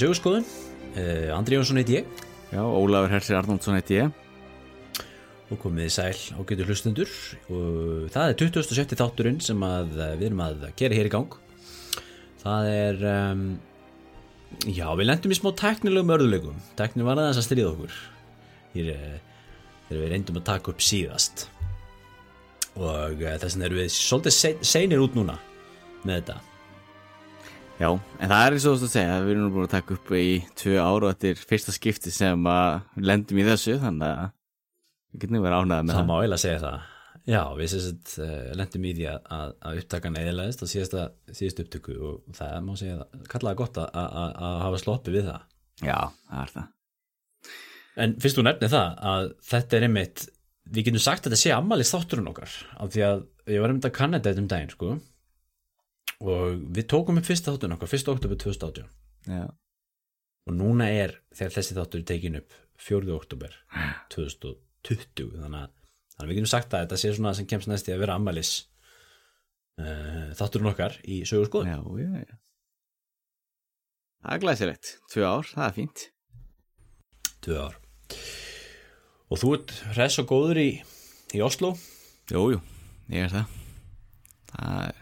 í sögurskoðun uh, Andri Jónsson heiti ég. Já, Ólafur Hersir Arnoldsson heiti ég. Og komið sæl og getur hlustundur og það er 27. þátturinn sem að eh, við erum að gera hér í gang. Það er um, já, við lendum í smá teknilegum örðuleikum tekni var aðeins að stríða okkur. Hér eh, þegar við reyndum að taka upp síðast. Og þess vegna erum við svolítið sein, seinir út núna með þetta Já, en það er eins og þú segja við erum nú búin að taka upp í tvö ár og þetta er fyrsta skipti sem að lendum í þessu þannig að við getum verið ánægða með það það. má eiginlega segja það. Já, við sérst uh, lendum í því að, að, upptakan eðilegist á síðast upptöku og það má segja það kallaða gott að, að, að hafa sloppið við það. Já, það er það. En fyrst þú nefnir það að þetta er einmitt við getum sagt að þetta sé ammælist þátturinn okkar af því að ég var kanna þetta um daginn sko og við tókum upp fyrsta þátturinn okkar, fyrsta oktober 2018 Já, og núna er þegar þessi þáttur er tekin upp 4. oktober 2020 þannig að, þannig að við getum sagt að þetta sé svona sem kemst næst í að vera ammælis uh, þátturinn okkar í sögur skoðun. Já, já, já. Það er glæsilegt, tvö ár, það er fínt. Tvö ár. Og þú ert hress og góður í, í Oslo? Jú, jú, ég er það. Það er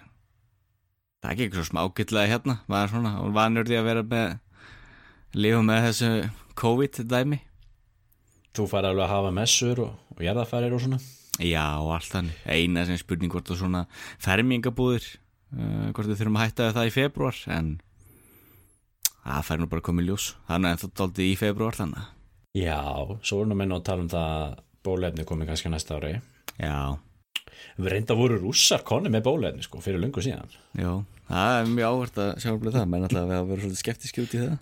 Það er ekki eitthvað smá ágætlega hérna er svona, og vanur því að vera með lifa með þessu COVID-dæmi þú fær alveg að hafa messur og, og jarðafærir og svona Já, allt þannig. Eina sem spurning hvort það svona fermingabúðir, uh, hvort við þurfum að hætta það í februar, en það fær nú bara komið í ljós. Þannig að það dálítið í februar þannig. já, svo erum við menn að tala um það að bólefni komið kannski næsta ári Já, við reynda voru rússar konni með bólefni sko fyrir lungu síðan. Já, það er mjög áhvert að sjá alveg það, menn alltaf að við hafa verið svolítið skeptiski út í það.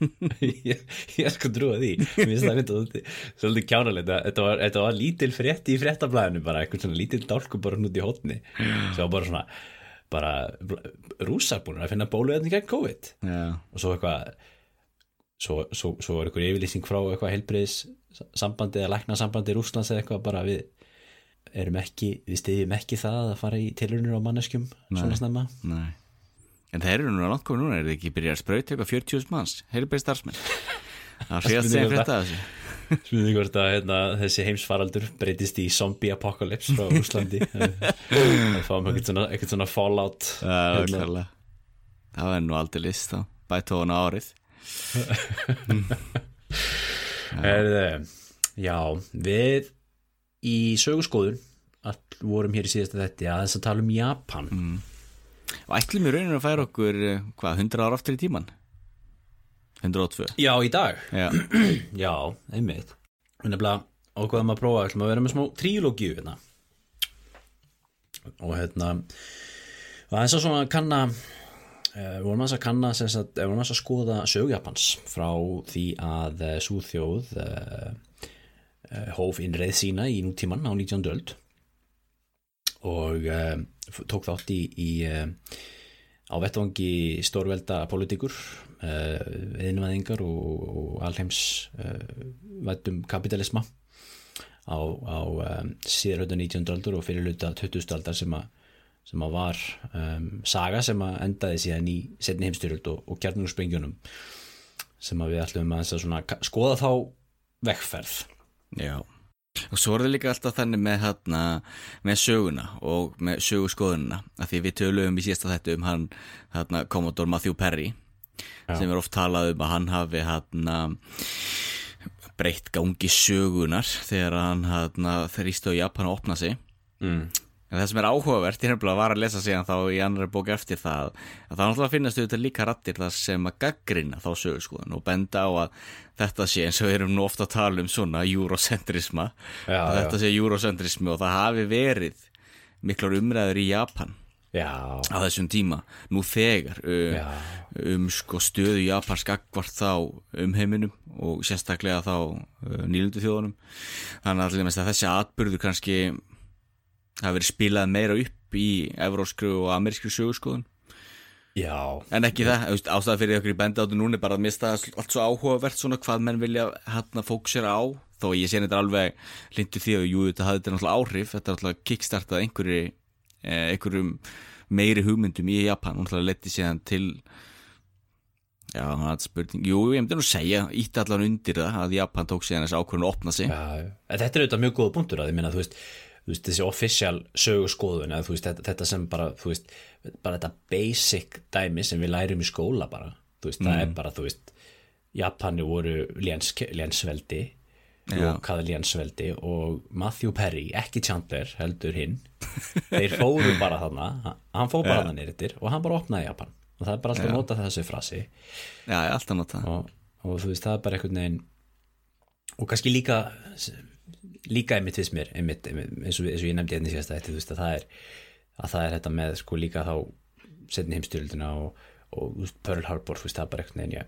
ég, ég er sko trúið því. Mér finnst það myndið svolítið, kjánalegt. Þetta var, þetta var lítil frétti í fréttablaðinu bara eitthvað svona lítil dálku bara nút í hótni sem var bara svona bara rússar búin að finna bóluefni gegn COVID. Já, og svo eitthvað svo, svo, svo var eitthvað yfirlýsing frá eitthvað heilbriðis sambandi eða læknasambandi Rússlands eða eitthvað bara við ekki, við stiðjum ekki það að fara í tilurinnur á manneskjum svona snemma nei. En þeir eru nú að langt komið núna, er þið ekki byrjað að sprauta eitthvað 40.000 manns, heilbæði starfsmenn. Það sé að segja frétta þessu. Smiði hvort að hérna, þessi heimsfaraldur breytist í zombie apocalypse frá Rúslandi að fáum eitthvað svona, fallout hérna. Það er nú aldrei list þá, bæta ofan árið. Já, við í sögurskoðun all vorum hér í síðasta þetta að þess að tala um Japan. Og ætlum í rauninu að færa okkur, eh, hvað, 100 ára aftur í tíman? 102. Já, í dag. Já, Já, einmitt. En nefnilega ákveðum að prófa ætlum að vera með smá trílógíu hérna. Og hérna og það er svo svona kanna uh, vorum að kanna sagt, eh, vorum að skoða sögjapans frá því að uh, svo þjóð uh, uh, hóf innreið sína í nútíman á 19. öld og uh, tók þátt í, í uh, á vettvangi stórvelda politikur uh, eðinvæðingar og, og alheims vættum kapitalisma á, á um, síðarhauta 19. aldur og fyrirluta 20. aldar sem að sem að var um, saga sem að endaði síðan í setni heimstyrjöld og, og kjarnungsprengjunum sem að við ætlum að skoða þá vegferð já. Og svo er það líka alltaf þannig með, hérna, með söguna og með söguskoðunina. Af því við töluðum í síðasta þetta um hann, hérna, Commodore Matthew Perry, sem er oft talað um að hann hafi, hérna, breytt gangi sögunar þegar hann, þrýst á Japan að opna sig. mm. En það sem er áhugavert, ég nefnilega var að lesa síðan þá í annari bók eftir það, að það náttúrulega finnast auðvitað líka rattir það sem að gaggrina þá sögurskoðun og benda á að þetta sé eins og við erum nú ofta að tala um svona eurocentrisma, Já, að já. þetta sé eurocentrismi og það hafi verið miklar umræður í Japan Já, á þessum tíma, nú þegar um, um sko stöðu Japans gagvart þá um heiminum og sérstaklega þá nýlundu þjóðunum þannig að, að þessi atbyrður kannski hafi verið spilað meira upp í evróskru og amerískru sögurskoðun já. En ekki það, ástæða fyrir okkur í bendi áttu núna er bara að mista allt svo áhugavert svona hvað menn vilja hérna fóksera á. Þó ég sé þetta alveg lindu því að jú, þetta hafði þetta náttúrulega áhrif. Þetta er náttúrulega kickstartað einhverju eh, einhverjum meiri hugmyndum í Japan. Og náttúrulega leti síðan til Já, það er spurning, jú, ég myndi nú segja ítt allan undir það að Japan tók sig hennes ákvörðun að opna sig. Já, þetta er auðvitað mjög góða punktur að ég minna, þú veist, veist þessi official sögurskoðun eða veist þetta, þetta sem bara, veist, bara þetta basic dæmi sem við lærum í skóla bara, veist, það er bara, þú veist, Japani voru léns, lénsveldi Já. og kaða lénsveldi og Matthew Perry, ekki Chandler, heldur hinn, þeir fóru bara þarna, hann fór bara þarna nýrtir og hann bara opnaði Japan og það er bara alltaf að nota þessi frasi. Já, alltaf nota og, og þú veist það er bara einhvern veginn og kannski líka líka einmitt fyrst mér einmitt, einmitt, eins, og, eins og ég nefndi einnig síðast þetta, veist, að, það er, að það er þetta með sko líka þá setni heimstyrildina og, og Pearl Harbor veist það bara ja.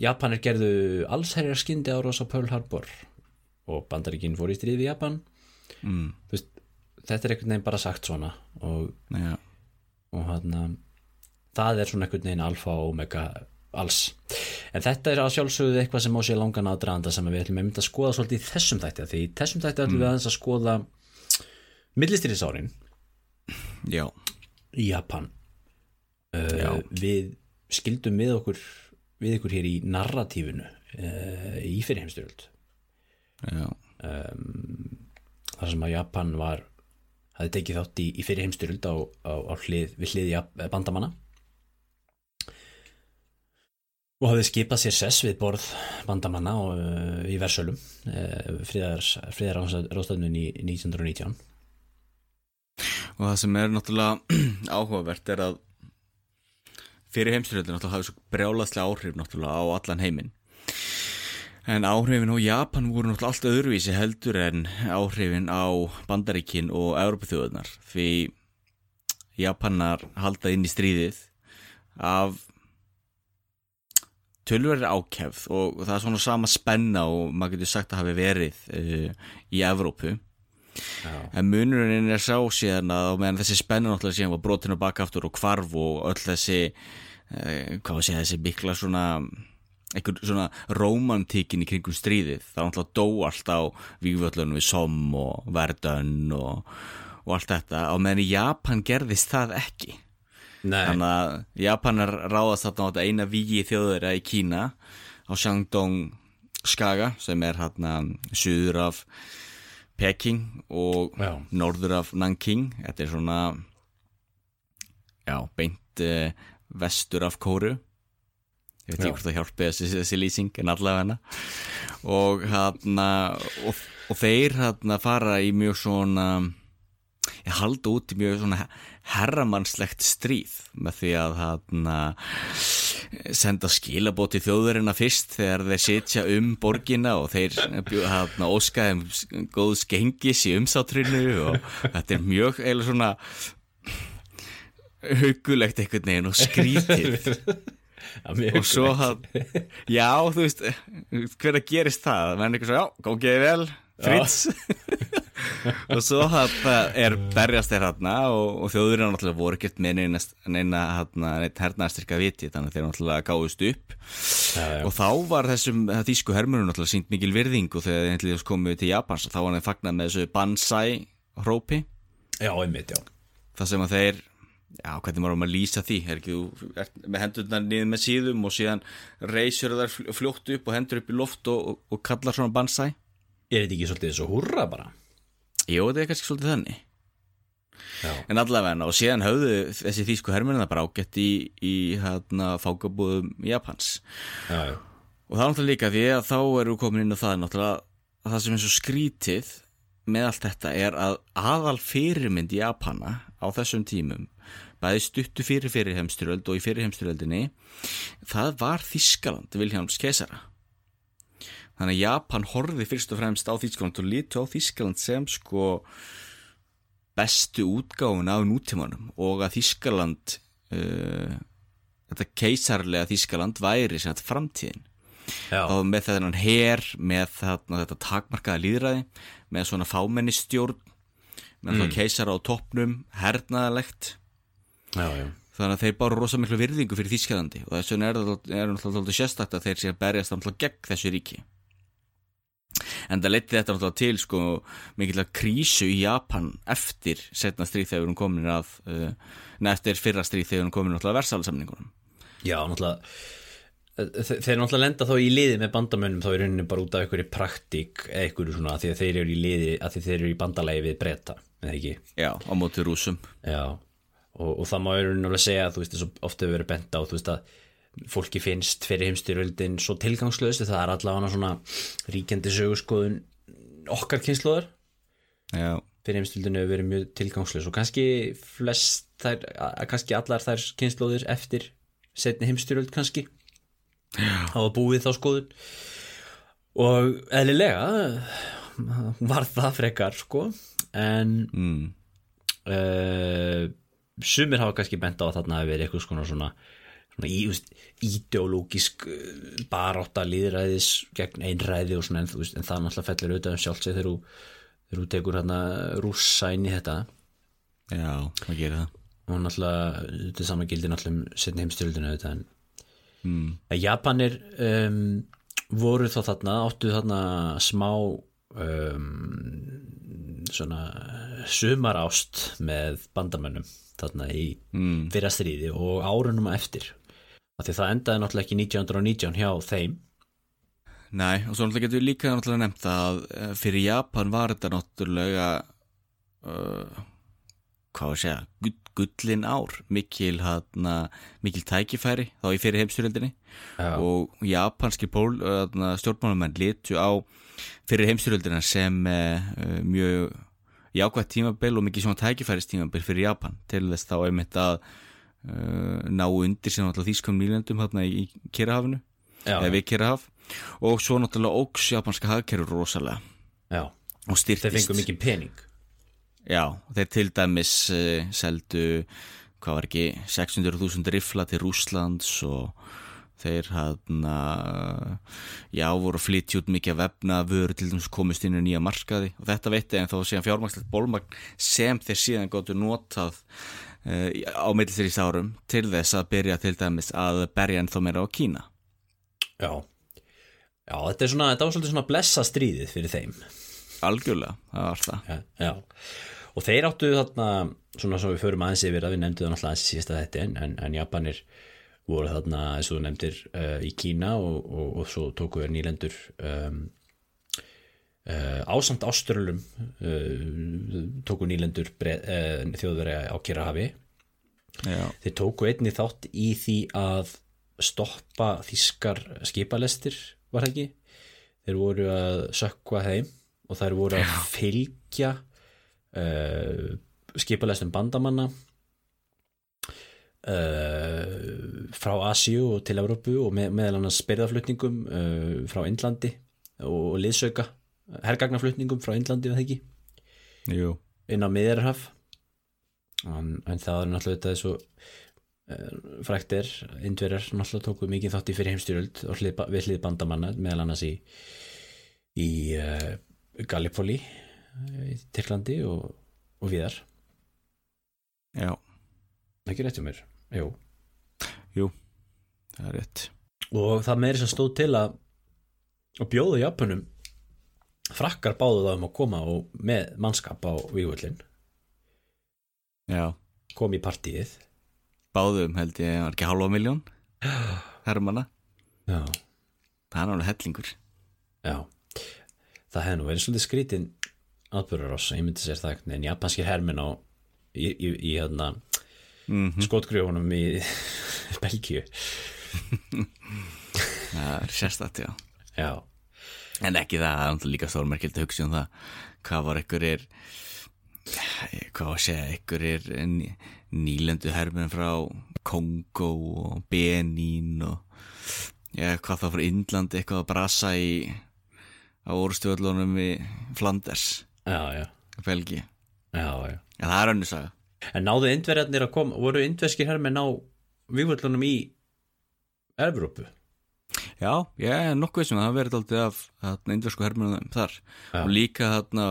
Japanir gerðu allsherjar skyndi árás á Pearl Harbor og bandaríkinn fór í stríði í Japan mm. veist, þetta er einhvern veginn bara sagt svona og, Já, og hann það er svona einhvern veginn alfa og omega alls. En þetta er að sjálfsögðu eitthvað sem á sér langan aðdraðanda sem við ætlum að skoða svolítið í þessum þætti því í þessum þætti ætlum við aðeins að skoða millistýrisárin já, í Japan. Já. uh, við skildum við okkur við ykkur hér í narratífinu uh, í fyrirheimstyrjöld já. Þar sem að Japan var hafði tekið þátt í, í fyrirheimstyrjöld á, á, á hlið, við hlið Jap- bandamanna og hafði skipað sér sess við borð bandamanna og, uh, í Versölum uh, friðar ráðstöðnun í 1919 Og það sem er náttúrulega áhugavert er að fyrir heimstyrjöldin náttúrulega hafði svo brjálaslega áhrif náttúrulega á allan heiminn. En áhrifin á Japan voru náttúrulega allt öðruvísi heldur en áhrifin á Bandaríkin og Európaþjóðunar því Japanar halda inn í stríðið af tölverið ákefð og það er svona sama spenna og maður getur sagt að hafi verið uh, í Evrópu. Já, En munurinn er sá síðan að meðan þessi spenna náttúrulega síðan var brotinu bakaftur og kvarf og öll þessi eh, hvað segja þessi mikla svona einhver svona rómantíkin í kringum stríðið það náttúrulega dó allt á vígvöllunum við Somme og Verdun og, og allt þetta. Á meðan í Japan gerðist það ekki þannig að Japanar ráðast þarna á þetta eina vígi þjóðurra í Kína á Shandong skaga sem er hérna suður af Peking og Já. norður af Nanking. Þetta er svona já, beint uh, vestur af Kóru ég veit ekki hvort það hjálpi þessi, lýsing en allavega. Hana og hérna og, og þeir hérna fara í mjög svona ég halda út í mjög svona herramannslegt stríð með því að hérna senda skilabóti þjóðurina fyrst þegar þeir sitja um borgina og þeir hérna, óskaðum góðs gengis í umsátrinu og þetta er mjög eða svona hugulegt einhvern veginn og skrítið og svo hann já, þú veist, hver að gerist það? Menn eitthvað svo, já, góðgeði vel Fritz og svo er berjast þér hann og, og þjóðurinn náttúrulega voru ekkert með neina, neina, hernaðastyrka viti þannig að þeir náttúrulega gáðust upp. Já, já. og þá var þessum það þýsku hermurinn náttúrulega sínt mikil virðing og þegar þeir komið til Japans þá var hann fagnað með þessu Bansai hrópi já, einmitt, já. Það sem að þeir já, hvernig á að lýsa því? Er ekki, með hendurnar niður með síðum og síðan reysur fl- fljótt upp og hendur upp í loft og, og, og kallar svona bansæ Er þetta ekki svolítið svo húrra bara? Jó, þetta er kannski svolítið þannig. Já, en allavega, og síðan höfðu þessi þýsku hermurinn það bara ágætt í, í hérna, fákabúðum Japans. Já, já. Og það er náttúrulega líka því að þá við komin inn á það náttúrulega að það sem er svo skrítið með allt þetta er að aðal fyrirmynd Japana á þessum tímum bæði stuttu fyrir fyrirheimstyröld og í fyrirheimstyröldinni það var Þískaland Viljáms Kesara þannig að Japan horfði fyrst og fremst á Þískaland og lítu á Þískaland sem sko bestu útgáfun af nútímanum og að Þískaland uh, þetta keisarlega Þískaland væri þetta framtíðin. Já, þá með þennan her með þarna, þetta takmarkaða líðræði með svona fámennistjórn með mm. keisara á toppnum hernaðalegt já, já. Þannig að þeir báru rosa miklu virðingu fyrir Þískalandi og þess vegna er það náttúrulega sérstakt að þeir sé að berjast náttúrulega gegn þessu ríki en það leti þetta náttúrulega til sko mikilvæg krísu í Japan eftir setna stríð þegar erum komin að uh, neða eftir fyrra stríð þegar erum komin náttúrulega að versalsamningunum Já, náttúrulega þe- þeir náttúrulega lenda þá í liði með bandamönnum þá í rauninni bara út af einhverju praktík eða einhverju svona að því að þeir eru í liði að þeir eru í bandalagi við breyta eða ekki? Já, á móti rúsum Já, og, og það má rauninni alveg segja að þú veist, ofta hefur verið bent á þú veist að fólki finnst fyrir heimstyrjöldin svo tilgangslöðst það er allavega svona ríkjandi sögurskoðun okkar kynnslóðar Já, fyrir heimstyrjöldin hefur verið mjög tilgangslöðs og kannski flest þær, að- kannski allar þær kynnslóðir eftir setni heimstyrjöld kannski hafa búið þá skoðun. Og eðlilega var það frekar sko en mm. uh, sumir hafa kannski bent á að þarna hafi verið eitthvað svona svona, svona í, veist, ideológisk uh, barátta líðræðis gegn einræði og svona en, veist, en það náttúrulega fellir auðvitað um sjálft sig þegar þú tekur hérna í þetta já, hvað gerir það? og náttúrulega þetta er sama gildi náttúrulega um setni heimstyrjöldinu auðvitað en Mm. Japanir um, voru þá þarna, áttu þarna smá um, svona sumarást með bandamönnum þarna í Mm. fyrra stríði og árunum eftir því það endaði náttúrulega ekki 1919 hjá þeim. Nei, og svo náttúrulega getur við líka náttúrulega nefnt að eh, fyrir Japan var þetta náttúrulega uh, hvað var að segja gull, gullin ár, mikil hana, mikil tækifæri þá í fyrir heimstyrjöldinni Já. og japanski pól, hana, stjórnmálamenn litu á fyrir heimstyrjöldina sem uh, mjög jákvætt tímabil og mikið svona tækifæris tímabil fyrir Japan. Til þess þá einmitt að ná undir sem náttúrulega þýskum nýlendum hérna í Kirrahafinu Já, eða við Kirrahaf og svo náttúrulega óks japanska hagkerfur rosalega. Já, og styrtist þeir fengu mikið pening. Já, þeir til dæmis uh, seldu, hvað var ekki 600.000 rifla til Rúslands og þeir hann já, voru að flytja út mikið að vefna vöru til dæmis komist inn í nýja markaði. Og þetta veitti en þó síðan fjármagslegt bólmagn sem þeir síðan gáttu notað á millir þeirri sárum til þess að byrja til dæmis að berja ennþá meira á Kína. Já, já þetta er svona, þetta var svolítið svona blessa stríðið fyrir þeim. Algjörlega, það var það. Já, já. og þeir áttu þarna svona svo við förum aðeins yfir að við nefndu það náttúrulega aðeins í síðasta þetta en, en, en Japanir voru þarna eins og þú nefndir uh, í Kína og, og, og svo tóku við nýlendur um, ásamt áströlum uh, tóku nýlendur uh, þjóðverja á Kirahafi Já, þeir tóku einni þátt í því að stoppa þískar skipalestir var það ekki? Þeir voru að sökva þeim og þær voru að fylgja uh, skipalestum bandamanna uh, frá Asíu og til Evrópu og með, meðal annars spyrðaflutningum uh, frá Indlandi og, og liðsauka hergagnaflutningum frá það ekki? Jú. Inn á miðjarhaf en, en það er náttúrulega þetta svo uh, frækt er indverjar náttúrulega tóku mikið þátt í fyrir heimstyrjöld og hlið, við hlið bandamanna meðal annars í í uh, Gallipoli uh, í Tyrklandi og, og viðar Já, ekki rétt um mér? Jú. það er rétt. Og það meiri sem stóð til að að bjóða Japanum frakkar báðu það um að koma og með mannskap á vývöllin Já, kom í partíið. Báðum held ég var ekki halva miljón hermanna, já. Það er náttúrulega hellingur. Já, það hefði nú verið svolítið skrítin atbyrður ás, ég myndi sér það veginn japanskir hermin á í, í, í hérna mm skotgrjófunum í Belgíu. Það er sérstætt, já. Já, en ekki það, það er líka stórmerkild að hugsa um það. Hvað var einhverjir hvað var að segja einhverjir ný, nýlendu hermenn frá Kongo og Benín og já, hvað það frá Indlandi eitthvað að brasa í á orðstjóðlunum í Flanders. Já, já, Belgi, já, já. Það er önnu saga. En náðu indverjarnir að koma, voru indverskir hermin á vývöllunum í Evrópu? Já, ég er nokkuð sem að það verið aldrei af þarna indversku hermennum þar. Já. og líka þarna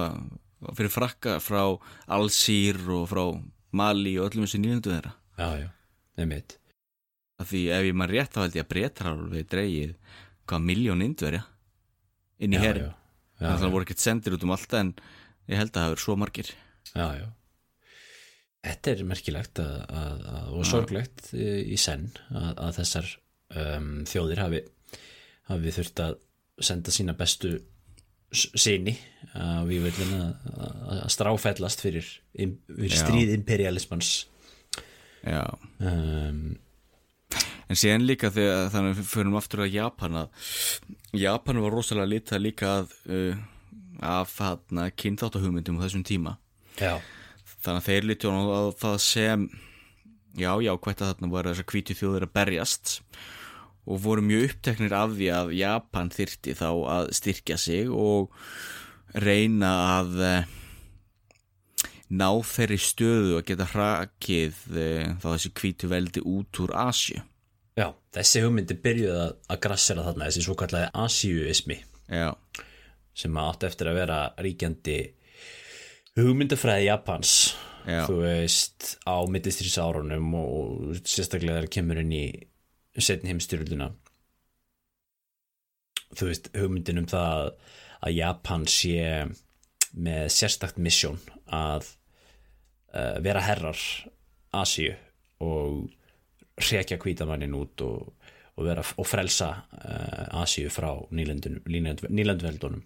fyrir frakka frá Alsýr og frá Mali og öllum þessi nýjöndu þeirra. Já, já, nefnitt af því ef ég maður rétt þá held ég að breytar alveg dreigið hvað miljón indverja inn í já, þannig að það voru ekkert sendir út um allt en ég held að það hafa svo margir. Já, já. Þetta er merkilegt að, að, að, og sorglegt í í senn að, að þessar um, þjóðir hafi, hafi þurft að senda sína bestu síni að við viljum að, að stráfællast fyrir, fyrir stríð imperialismans. Já. Um, En síðan líka þegar þannig að við förum aftur að Japan að Japan var rosalega litað líka að, uh, af kynþáttahugmyndum á þessum tíma. Já. Þannig að þeir litið á það sem já, já, hvert að þarna var þessar kvíti þjóðir að berjast. og voru mjög uppteknir af því að Japan þyrti þá að styrkja sig og reyna að uh, ná þeirri stöðu að geta hrakið uh, þá þessi kvíti veldi út úr Asju Já, þessi hugmyndi byrjuði að, að grassera þarna þessi svo kallaði asíuismi Já. sem átt eftir að vera ríkjandi hugmyndafræði Japans Já. þú veist á mittistýris árunum og sérstaklega þegar kemur inn í setni heimstyrluna þú veist hugmyndin um það að Japan sé með sérstakt misjón að uh, vera herrar Asíu og hrekja kvítamannin út og, og, vera, og frelsa uh, Asíu frá nýlandveldunum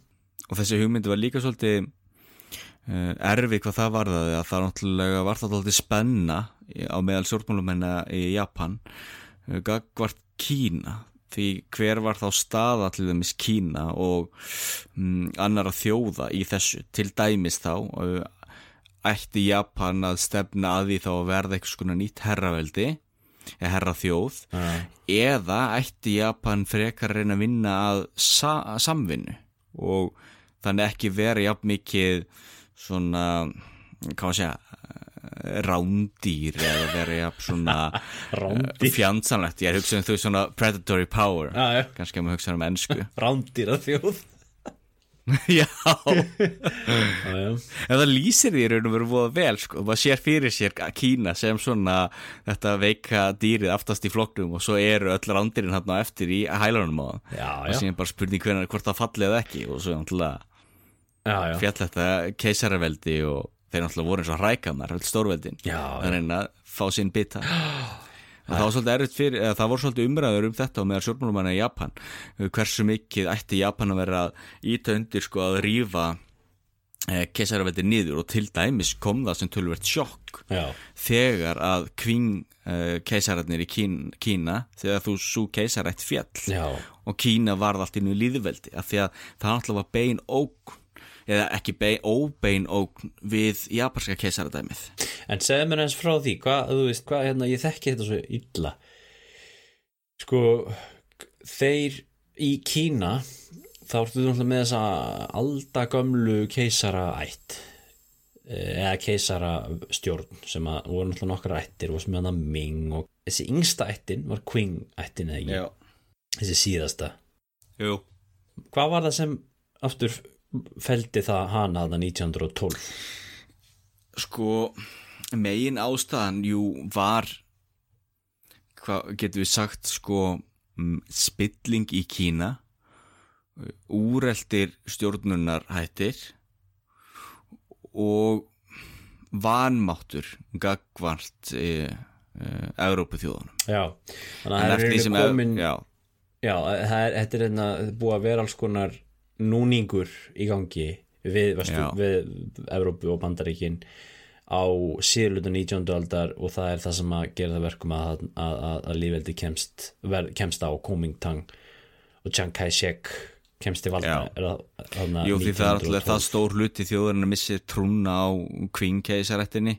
og þessi hugmyndi var líka svolítið uh, erfi hvað það varðaði að það náttúrulega var það svolítið spenna á meðal stjórnmálumenna í Japan. uh, gagvart Kína því hver var þá staða til dæmis Kína og um, annara þjóða í þessu til dæmis þá ætti Japan að stefna að því þá að verða eitthvað svona nýtt herraveldi eða herra þjóð uh. eða ætti Japan frekar að reyna að vinna að sa samvinnu og þannig ekki vera jafn mikið svona, hvað maður segja rándýr eða jafn svona fjandsanlegt, ég er hugsað um þú svona predatory power, ah, kannski að maður hugsa um ennsku rándýra þjóð. Já. En það lýsir því raun og veru búið vel sko, maður sér fyrir sér Kína sem svona þetta veika dýrið aftast í flokknum og svo eru öll rándirinn hann á eftir í hælunum á það. Og síðan bara spurning hvernig hvort það fallið eða ekki. Og svo náttúrulega fjall þetta keisaraveldi og þeir náttúrulega voru eins og hrækamar stórveldin, að reyna að fá sín bita Það fyrir, eða það voru svolítið umræður um þetta og meðal sjálfmálum í Japan hversu mikið ætti Japan að vera íta undir sko að rýfa eh, keisaraveldi niður og til dæmis kom það sem tölvert sjokk Já. þegar að kving eh, keisararnir í Kína, Kína þegar þú svo keisarætt fjall Já. og Kína varð allt innu líðveldi af því að það náttúrulega var bein óg eða ekki bein, óbein óg við japanska keisaradæmið En segð mér eins frá því, hvað, þú veist, hvað, hérna, ég þekki þetta svo illa. Sko, þeir í Kína, þá ertu þú náttúrulega með þessa aldagömlu keisaraætt, eða keisarastjórn, sem að voru náttúrulega nokkra ættir og sem er það Ming og þessi yngsta ættin var Qing ættin eða ekki, Já. þessi síðasta. Jú. Hvað var það sem aftur feldi það hana aða 1912? Sko, megin ástæðan, jú, var, hvað getur við sagt, sko, spilling í Kína, úreldir stjórnunar hættir og vanmáttur gagvart e, e, Európu þjóðunum. Já, þannig að það er komin, já, já, það er, þetta er hérna búið að vera alls konar núningur í gangi við, vestu, við Evrópu og Bandaríkin á síðlutu 19. aldar og það er það sem að gera það verkum að, að, að, að lífveldi kemst, ver, kemst á Kuomintang og Chiang Kai-shek kemst til valda Jú því það er alltaf stór hluti þjóðurinn að missi trúna á kvinkeisarættinni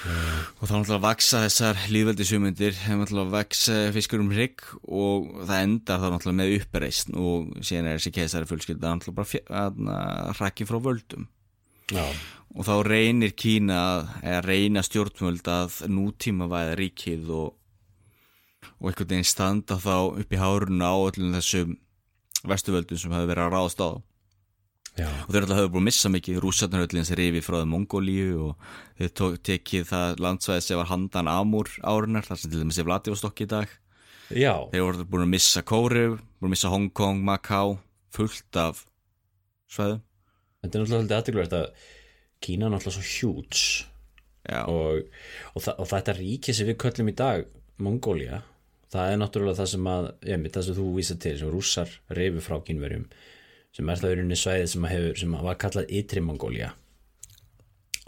Mm. og þá náttúrulega vaksa þessar líðveldisumumundir hefur náttúrulega vaksa fiskur um hrygg og það endar þá náttúrulega með uppreist og síðan er þessi keisari fullskilda náttúrulega bara hrakki frá völdum Já. og þá reynir Kína að reyna stjórnvöld að nútíma væða ríkið og, og einhvern veginn standa þá upp í háruna á öllum þessum vestuvöldum sem hefur verið að ráðast á Já. og þeir alltaf hefur búin að missa mikið. Rússarnaröllin sem rifi frá það Mongólíu og þeir tók, tekið það landsvæði sem var handan Amúr árunar þar sem til dæmis er Vladivostok í dag. Já. þeir voru búin að missa Kóru búin að missa Hong Kong, Macau fullt af svæðum. Þetta er náttúrulega aðtökulvægt að Kína er náttúrulega svo hjúts. Og, og, og þetta ríki sem við köllum í dag Mongólia það er náttúrulega það sem að ég það sem þú vísa til, sem rússar reyfi frá kynverjum sem er það verið svæðið sem, hefur, sem var kallað Ytri Mongólia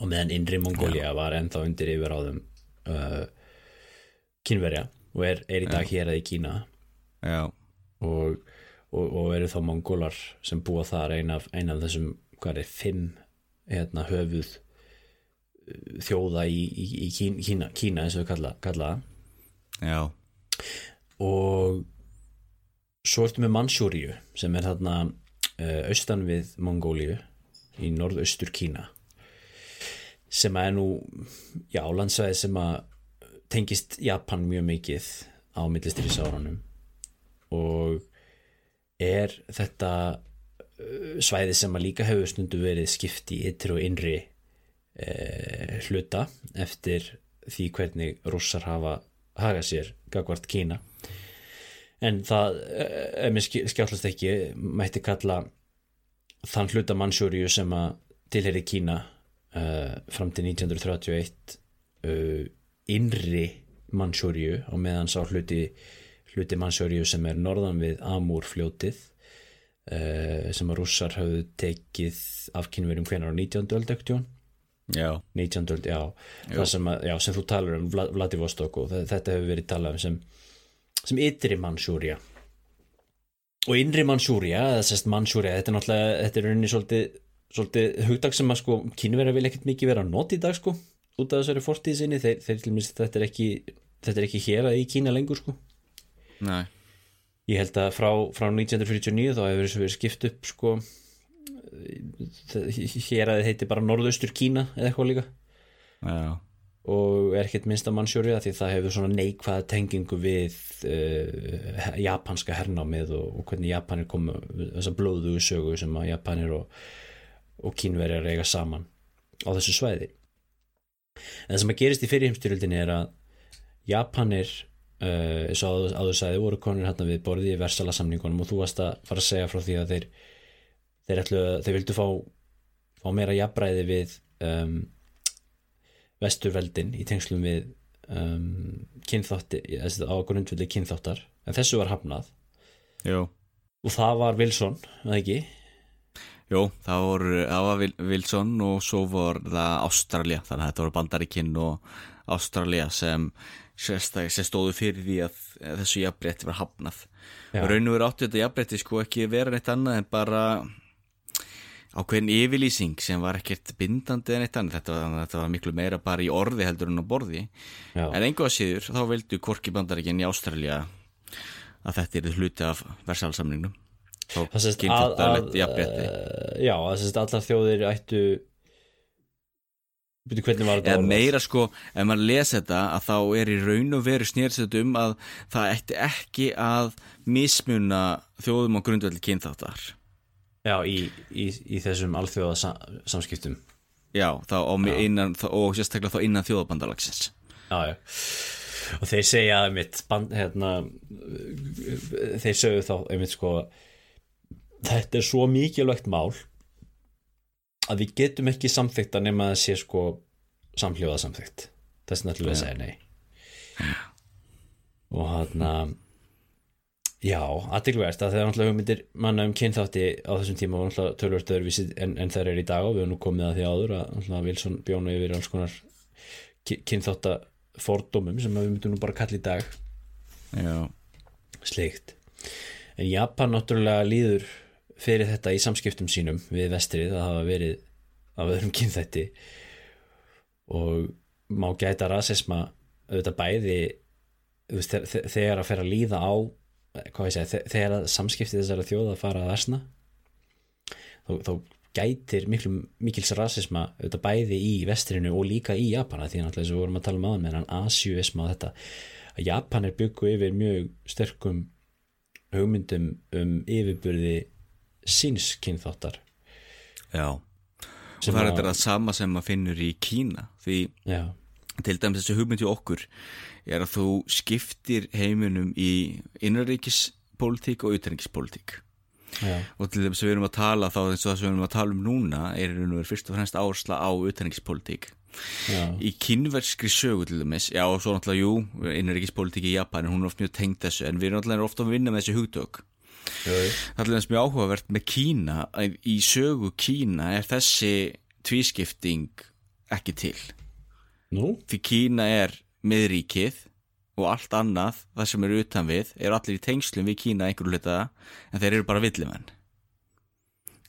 og meðan Inri Mongólia var ennþá undir yfir á þeim uh, kynverja og er, er í dag hér að í Kína. Já, og, og, og eru þá mongólar sem búa þar ein af, ein af þessum hvað er, fimm hérna, höfuð uh, þjóða í, í, í Kína, Kína eins og við kalla, kalla já, og svo ertu með Mansjúriu sem er þarna austan við Mongóliu í norðaustur Kína sem er nú já, landsvæði sem að tengist Japan mjög mikið á millistriðsárunum og er þetta uh, svæði sem að líka hefur stundu verið skipt í yttir og innri eh, hluta eftir því hvernig rússar hafa haga sér gagvart Kína en það eh, ef mér skjálfast ekki mætti kalla þann hluta mannsjúriu sem að tilheri Kína uh, fram til 1931 uh, innri mannsjúriu og meðan sá hluti hluti mannsjúriu sem er norðan við Amúr fljótið uh, sem að rússar hafðu tekið af kynverjum hvenar á 19. öldektjón já, 19. öld, já, það sem, að, já, sem þú talar um Vla- Vladivostok og þetta hefur verið talað um sem, sem ytri Mansúria og innri Mansúria eða sérst Mansúria, þetta er náttúrulega þetta er rauninni svolítið, svolítið hugdag sem að sko kynverja vil ekkert mikið vera nota í dag sko, út af þessari fortíð sinni. Þeir, þeir til minnst þetta er ekki þetta er ekki hér að í Kína lengur sko. Nei, ég held að frá, frá 1949 þá hefur þessu verið skipt upp sko. Hér að þið heiti bara norðaustur Kína eða eitthvað líka. Já, og er ekkert minnst að mannsjóri því það hefur svona neikvæða tengingu við uh, japanska hernámið og, og hvernig Japanir komu þessa blóðu sögu sem að Japanir og, og kínverjar eiga saman á þessu svæði. En það sem að gerist í fyrirheimstyrjöldinni er að Japanir uh, eins og áður, áður sagði voru konur hérna við borði í versala samningunum og þú varst að fara að segja frá því að þeir þeir, ætlu, þeir vildu fá, fá meira jafnbræði við um, vesturveldin í tengslum við um, kynþátti á grundvöldi kynþáttar. En þessu var hafnað. Jú og það var Wilson, eða ekki? Jú, það var, það var Wilson og svo var það Ástralja þannig að þetta voru Bandarikinn og Ástralja sem, sem stóðu fyrir því að þessu jafnbretti var hafnað. Já. og raun og veru átti þetta jafnbretti sko ekki vera neitt annað en bara ákveðin yfirlýsing sem var ekkert bindandi en eitt annað. Þetta þetta var miklu meira bara í orði heldur en á borði. Já, en engu að síður þá vildu hvorki Bandarikinn í Ástralja að þetta er hluti af versalsamningnum. Það sést að, að kynþáttalegt jafnbretti uh, já, það sést allar þjóðir ættu byrju hvernig var þetta orðað? meira sko, ef maður les þetta að þá er í raun og veru snýrsett um að það ætti ekki að mismuna þjóðum á grundvelli kynþáttar Já, í, í, í þessum alþjóða sa, samskiptum já, þá á, innan, þá, og sérstaklega þá innan þjóðabandalagsins. Já, já. Og þeir segja einmitt band, hérna, þeir sögðu þá einmitt sko þetta er svo mikilvægt mál að við getum ekki samþykkt að nema að sé sko samhljóða samþykkt þess ætlum við að segja nei. Og hann já, aðtilvægast að það er náttúrulega hugmyndir manna um kynþátti á þessum tíma var náttúrulega tölvört öðruvísi en, en þær er í dag og við höfum nú komið að því áður að náttúrulega Wilson bjónu yfir alls konar kynþátta fordómum sem við myndum nú bara kalla í dag. Já, slikt en Japan náttúrulega líður fyrir þetta í samskiptum sínum við vestrið að hafa verið af öðrum kynþætti og má gæta rasisma auðvitað bæði þegar að fer að líða á hvað ég segja, þe- þegar að samskipti þessara þjóða fara að versna þá, þá gætir miklu, mikils rasisma auðvitað bæði í vestrinu og líka í Japana því náttúrulega og við vorum að tala um aðan með hann asjuisma og þetta. Að Japanir byggu yfir mjög sterkum hugmyndum um yfirburði síns kynþáttar. Já. Og Sem það er að- þetta það sama sem maður finnur í Kína því já, til dæmis þessi hugmynd í okkur er að þú skiptir heiminum í innanríkispólitík og utanríkispólitík já, og til þess að við erum að tala þá eins og það sem við erum að tala um núna er fyrst og fremst áhersla á utanríkispólitík Já. í kynverskri sögu til dæmis já og svo náttúrulega, jú, innanríkispolítik í Japan hún er oft mjög tengd þessu en við erum náttúrulega ofta að vinna með þessi hugtök. Jú, það er mjög áhugavert með Kína í sögu Kína er þessi tvískipting ekki til Nú? því Kína er miðríkið og allt annað, það sem eru utan við eru allir í tengslum við Kína einhverju hluta en þeir eru bara villimenn.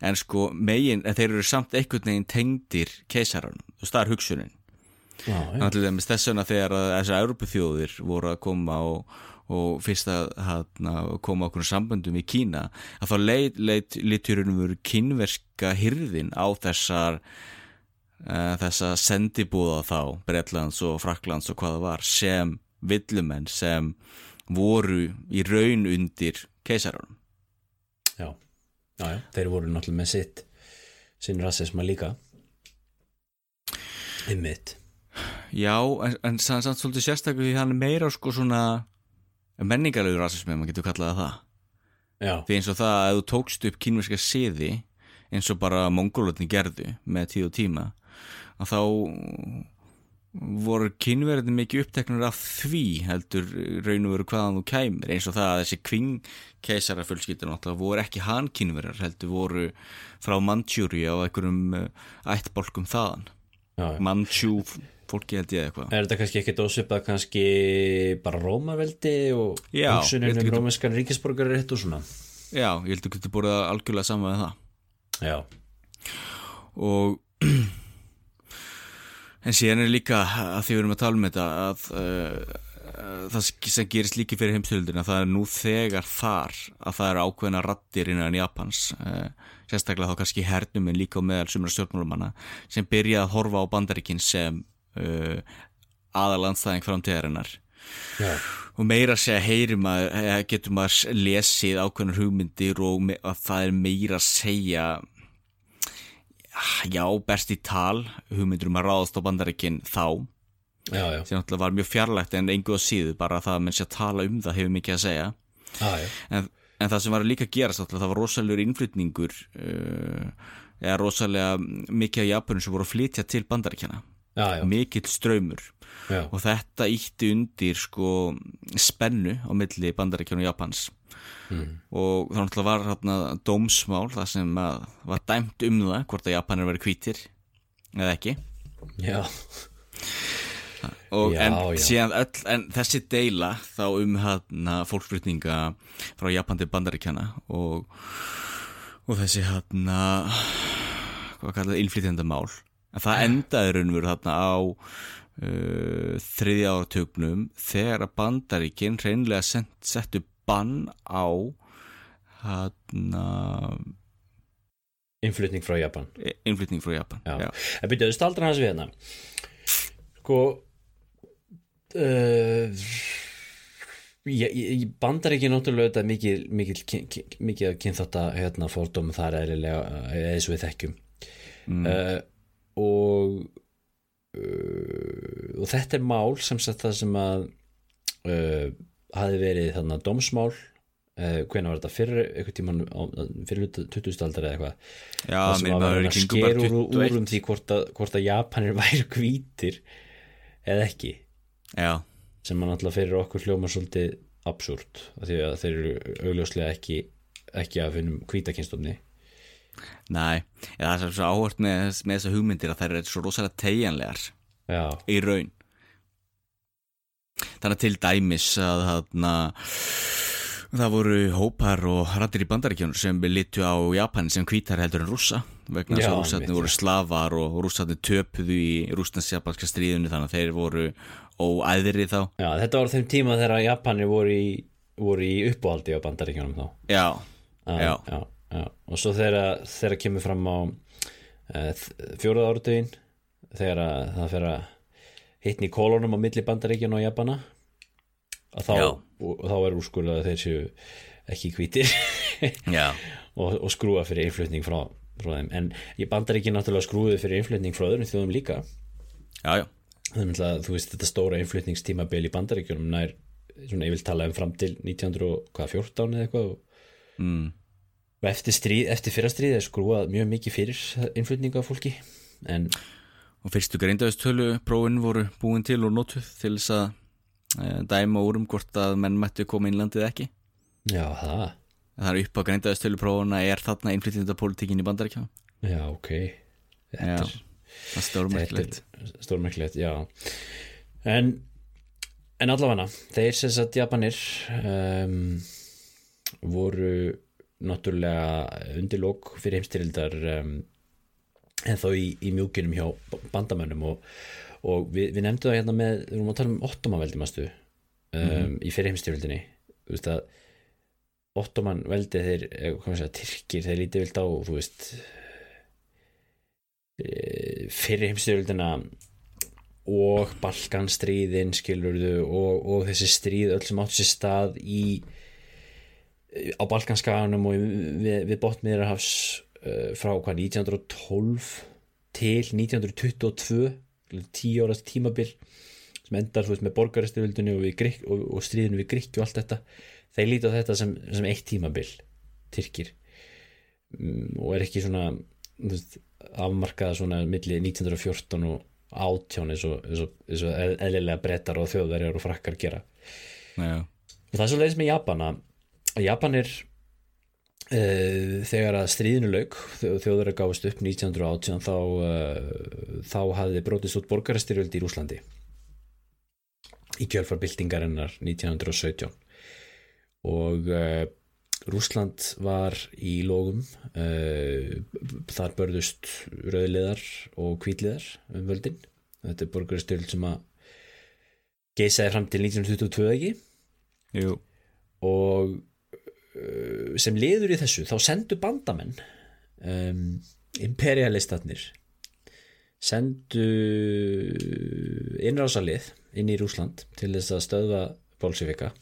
En sko megin en þeir eru samt einhvern veginn tengdir keisaranum, þú veist það er hugsunin. Þannig að þess vegna þegar þessar Európaþjóðir voru að koma og, og fyrst að hana, koma okkur samböndum í Kína að þá leit, leit liturinn veru kynverska hyrðin á þessar þessa sendibúða þá Bretlands og Fraklands og hvað það var sem villumenn sem voru í raun undir keisaranum. Já. Já, já. Þeir voru náttúrulega með sitt sinn rassisma líka. Einmitt. Já, en, en samt svolítið sérstaklega því hann er meira sko svona menningarlegur rasismi, maður getur kallað það Já, því eins og það að þú tókst upp kínverska siði eins og bara mongólutin gerðu með tíð og tíma að þá voru kynverðin mikið uppteknur af því heldur raun og veru hvaðan þú kæmir. Eins og það að þessi kving keisara fullskiptin voru ekki hann kynverðar heldur voru frá Manchúri á einhverjum uh, ættbolkum þaðan. Já. Manchú fólki held ég eitthvað. Er þetta kannski ekkit ósvipað kannski bara Rómaveldi og held um rómeskan ríkisborgar rétt og svona? Já, ég heldur getur búið algjörlega saman með það. Já, og en síðan er líka að því við erum að tala um þetta að uh, það sem gerist líki fyrir heimstöldina það er nú þegar þar að það eru ákveðna rattir innan Japans uh, sérstaklega þá kannski hernum en líka meðal sumra stjórnmálumanna sem byrja að horfa á bandaríkin sem uh, aðalandstæðing framtíðarinnar. Já, og meira að segja heyri maður getur maður lesið ákveðnar hugmyndir og að það er meira segja já, best í tal hugmyndir um að ráðast á bandaríkin þá. Já, já, sem náttúrulega var mjög fjarlægt en engu að síðu bara það að menn sé að tala um það hefur mikið að segja. Já, en, en það sem var líka að gerast náttúrulega, það var rosalegur innflutningur uh, eða rosalega mikið af Japanum sem voru að flytja til bandaríkjana mikill ströymur já. og þetta ítti undir sko spennu á milli bandaríkjana og Japans Mm. og náttúrulega var hérna dómsmál það sem að, var dæmt um það hvort að Japanir verið hvítir eða ekki já. og, Já, en, síðan öll, en þessi deila þá um hérna fólkflutninga frá Japan til bandaríkjana og, og þessi hérna hvað kallar innflytjandamál en það endaði raunveru þarna á uh, þriðja áratögnum þegar að bandaríkin hreinlega sent, settu bann á hérna Innflutning frá Japan innflytning frá Japan Já. En byrjuðu staldra hans við hérna Sko uh, ég, ég bandar ekki náttúrulega þetta mikið, mikið, mikið, að kynþátt að hérna, fórdóma þar eðlilega eða svo við þekkjum Mm. uh, og uh, og þetta er mál sem sagt það sem að uh, hafi verið þarna dómsmál. Uh, hvenær var þetta? Fyrir eitthvað tíman fyrir 20. aldar eða eitthvað? Það sem að vera sker úr, úr 21 um því hvort að, hvort að Japanir væri hvítir eða ekki. Já, sem að náttúrulega fyrir okkur hljóma svolítið absúrt því að þeir eru augljóslega ekki ekki að finnum hvítakinnstofni Nei, eða það er svo áhört með, með þessa hugmyndir að þær eru svo rosalega tegjanlegar já, í raun. Þannig til dæmis að þarna það voru hópar og rættir í bandaríkjónur sem litu á Japan sem hvítar heldur en rússa vegna þess að einmitt, voru já. slafar og rússarnir töpuðu í rússlands-japanska stríðinu þannig að þeir voru óæðri þá. Já, þetta var á þeim tíma þegar Japanir voru í, voru í uppáhaldi á bandaríkjónum þá. Já, Já. já, já. og svo þegar þegar kemur fram á uh, fjóruða áratugin þegar að það fer að hitni í kolonum á milli bandaríkjana og þá, Já. og, og þá er úrskurðað að þeir séu ekki hvítir og, og skrúa fyrir innflutning frá, frá þeim en í bandaríkjana náttúrulega skrúðu fyrir innflutning frá öðrum þjóðum líka já, já að þú veist þetta stóra innflutningstímabil í bandaríkjunum nær svona ég vil tala um fram til 1914 eða eitthvað og mm. Og eftir, stríð, eftir fyrra stríð er skrúað mjög mikið fyrir innflutninga fólki en og fyrstu greindaðustölu prófin voru búin til og notuð til þess að e, dæma úrum hvort að menn mættu koma innlandið ekki. Já, það Það er upp á greindaðustölu prófuna er þarna innflytjandapolítikin í bandaríkjá Já, ok. Þetta Já, er, er er stórmerkilegt, já. En En allavega, þeir sem sagt Japanir um, voru náttúrulega undirlók fyrir heimstyrildar um, en þá í, í mjúkinum hjá bandamönnum og, og við, við nefndum það hérna með, við erum að tala um ottomanveldi mástu um, í fyrir heimstyrildinni þú veist að ottomanveldi þeir, eh, hvað maður segja, tyrkir þeir lítið vilt á, þú veist eh, fyrir heimstyrildina og Balkanstríðin skilurðu og, og þessi stríð öll sem átt sér stað í á Balkanskaganum og við, við botmiðrahafs uh, frá hvað 1912 til 1922 tíu ára tímabil sem endar veist með borgaristyrvildunni og, og, og stríðinu við Grikki og allt þetta. Þeir líti á þetta sem, sem eitt tímabil Tyrkir. Um, og er ekki svona veist, afmarkaða svona milli 1914 og átján eins og, eins og, eins og eðlilega brettar og þjóðverjar og frakkar gera. Já, og það er svo leiðis með Japana að Japanir uh, þegar að stríðinu lauk þjóðverjar gáðist upp 1918 þá, uh, þá hafði brotist út borgarastyrjöld í Rúslandi í kjölfarbyltingarinnar 1917 og uh, Rúsland var í lógum þar börðust rauðliðar og kvítliðar um völdin. Þetta er borgarstyrjöld sem að geisaði fram til 1922 ekki? Jú, og sem liður í þessu þá sendu bandamenn um, imperialistarnir sendu innrásalið inn í Rúsland til þess að stöðva bolsifika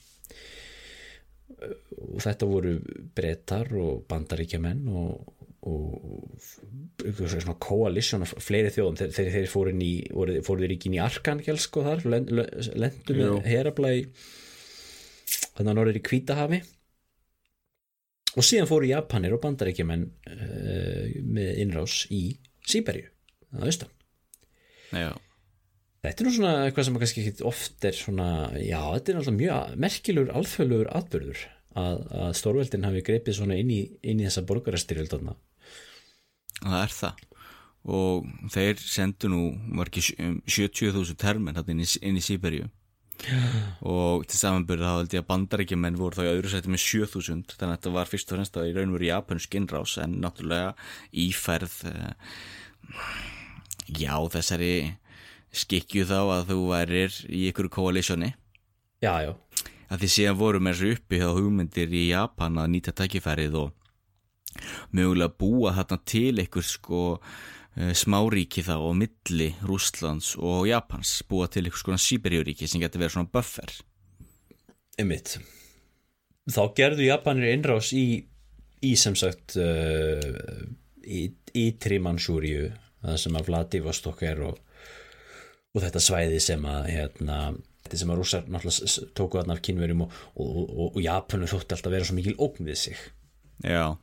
og þetta voru brettar og bandaríkjamenn og, og svona coalition af fleiri þjóðum. Þegar þeir, þeir fóru inn í fóru þeir ekki inn í Arkangelsk og þar lendu með herabla í þannig að norður í Kvítahafi og síðan fóru Japanir og bandaríkjumenn uh, með innrás í Sýberju, það austan. Já, þetta er nú svona eitthvað sem kannski ekki oft er svona, já, þetta er náttúrulega mjög merkilegur alþjóðlegur atbyrður að, að stórveldin hafi greipið svona inn í, inn í þessa borgarastyrjöldana það er það. Og þeir sendu nú var ekki sjö- um 70.000 termen inn í, í Sýberíu og til samanbyrðu þá held ég að bandaríkjumenn voru þá í öðru sæti með 7000 þannig að þetta var fyrst og fremst að í raun og veru japansk innrás en náttúrulega íferð uh, já þessari skikju þá að þú værir í ykkur koalísjoni. Já, já, að því síðan voru með þessu uppi hjá hugmyndir í Japan að nýta tækifærið og mögulega búa þarna til ykkur sko eh, smáríki þá á milli Rússlands og Japans búa til ykkur skona Sýberíuríki sem getur verið svona buffer. Einmitt. Þá gerðu Japanir innrás í, í sem sagt uh, í, í Trimansúriu það sem að Vladivostok er og, og þetta svæði sem að hérna, þetta sem að rússar náttúrulega tóku þarna af kynverjum og, og, og, og Japanu þótti alltaf vera svo mikil ógn við sig. Já,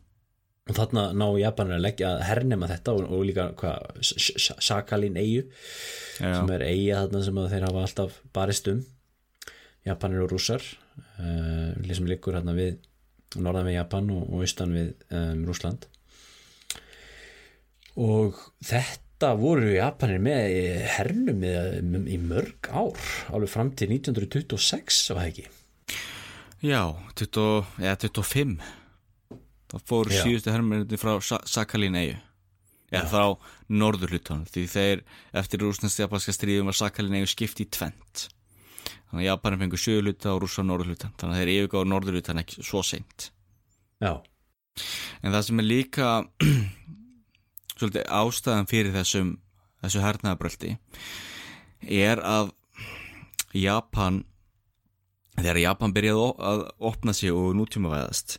og þarna ná Japanir að leggja að hernema þetta og, og líka hvað, S- S- Sakhalin eigu já, sem er eiga þarna sem þeir hafa alltaf barist um. Japanir og rússar uh, sem liggur hérna við norðan við Japan og, og austan við um, Rússland. Og þetta voru Japanir með í hernum í, í mörg ár alveg fram til 1926 var það ekki? Já 20, ja, 25 þá fóru Já. síðustu hermennir frá Sa Sakhalin eigu Já, frá norður hlutan því þeir eftir rúsnast japanska stríðum var Sakhalin eigu skipt í tvent þannig að Japanin fengur sögur hluta og rússa norður hlutan þannig að þeir yfirgáðu norður hlutan ekki svo seint. Já, En það sem er líka svolítið ástæðan fyrir þessum þessu hernaðabröldi er að Japan þegar Japan byrjaði að opna sig og nútímavæðast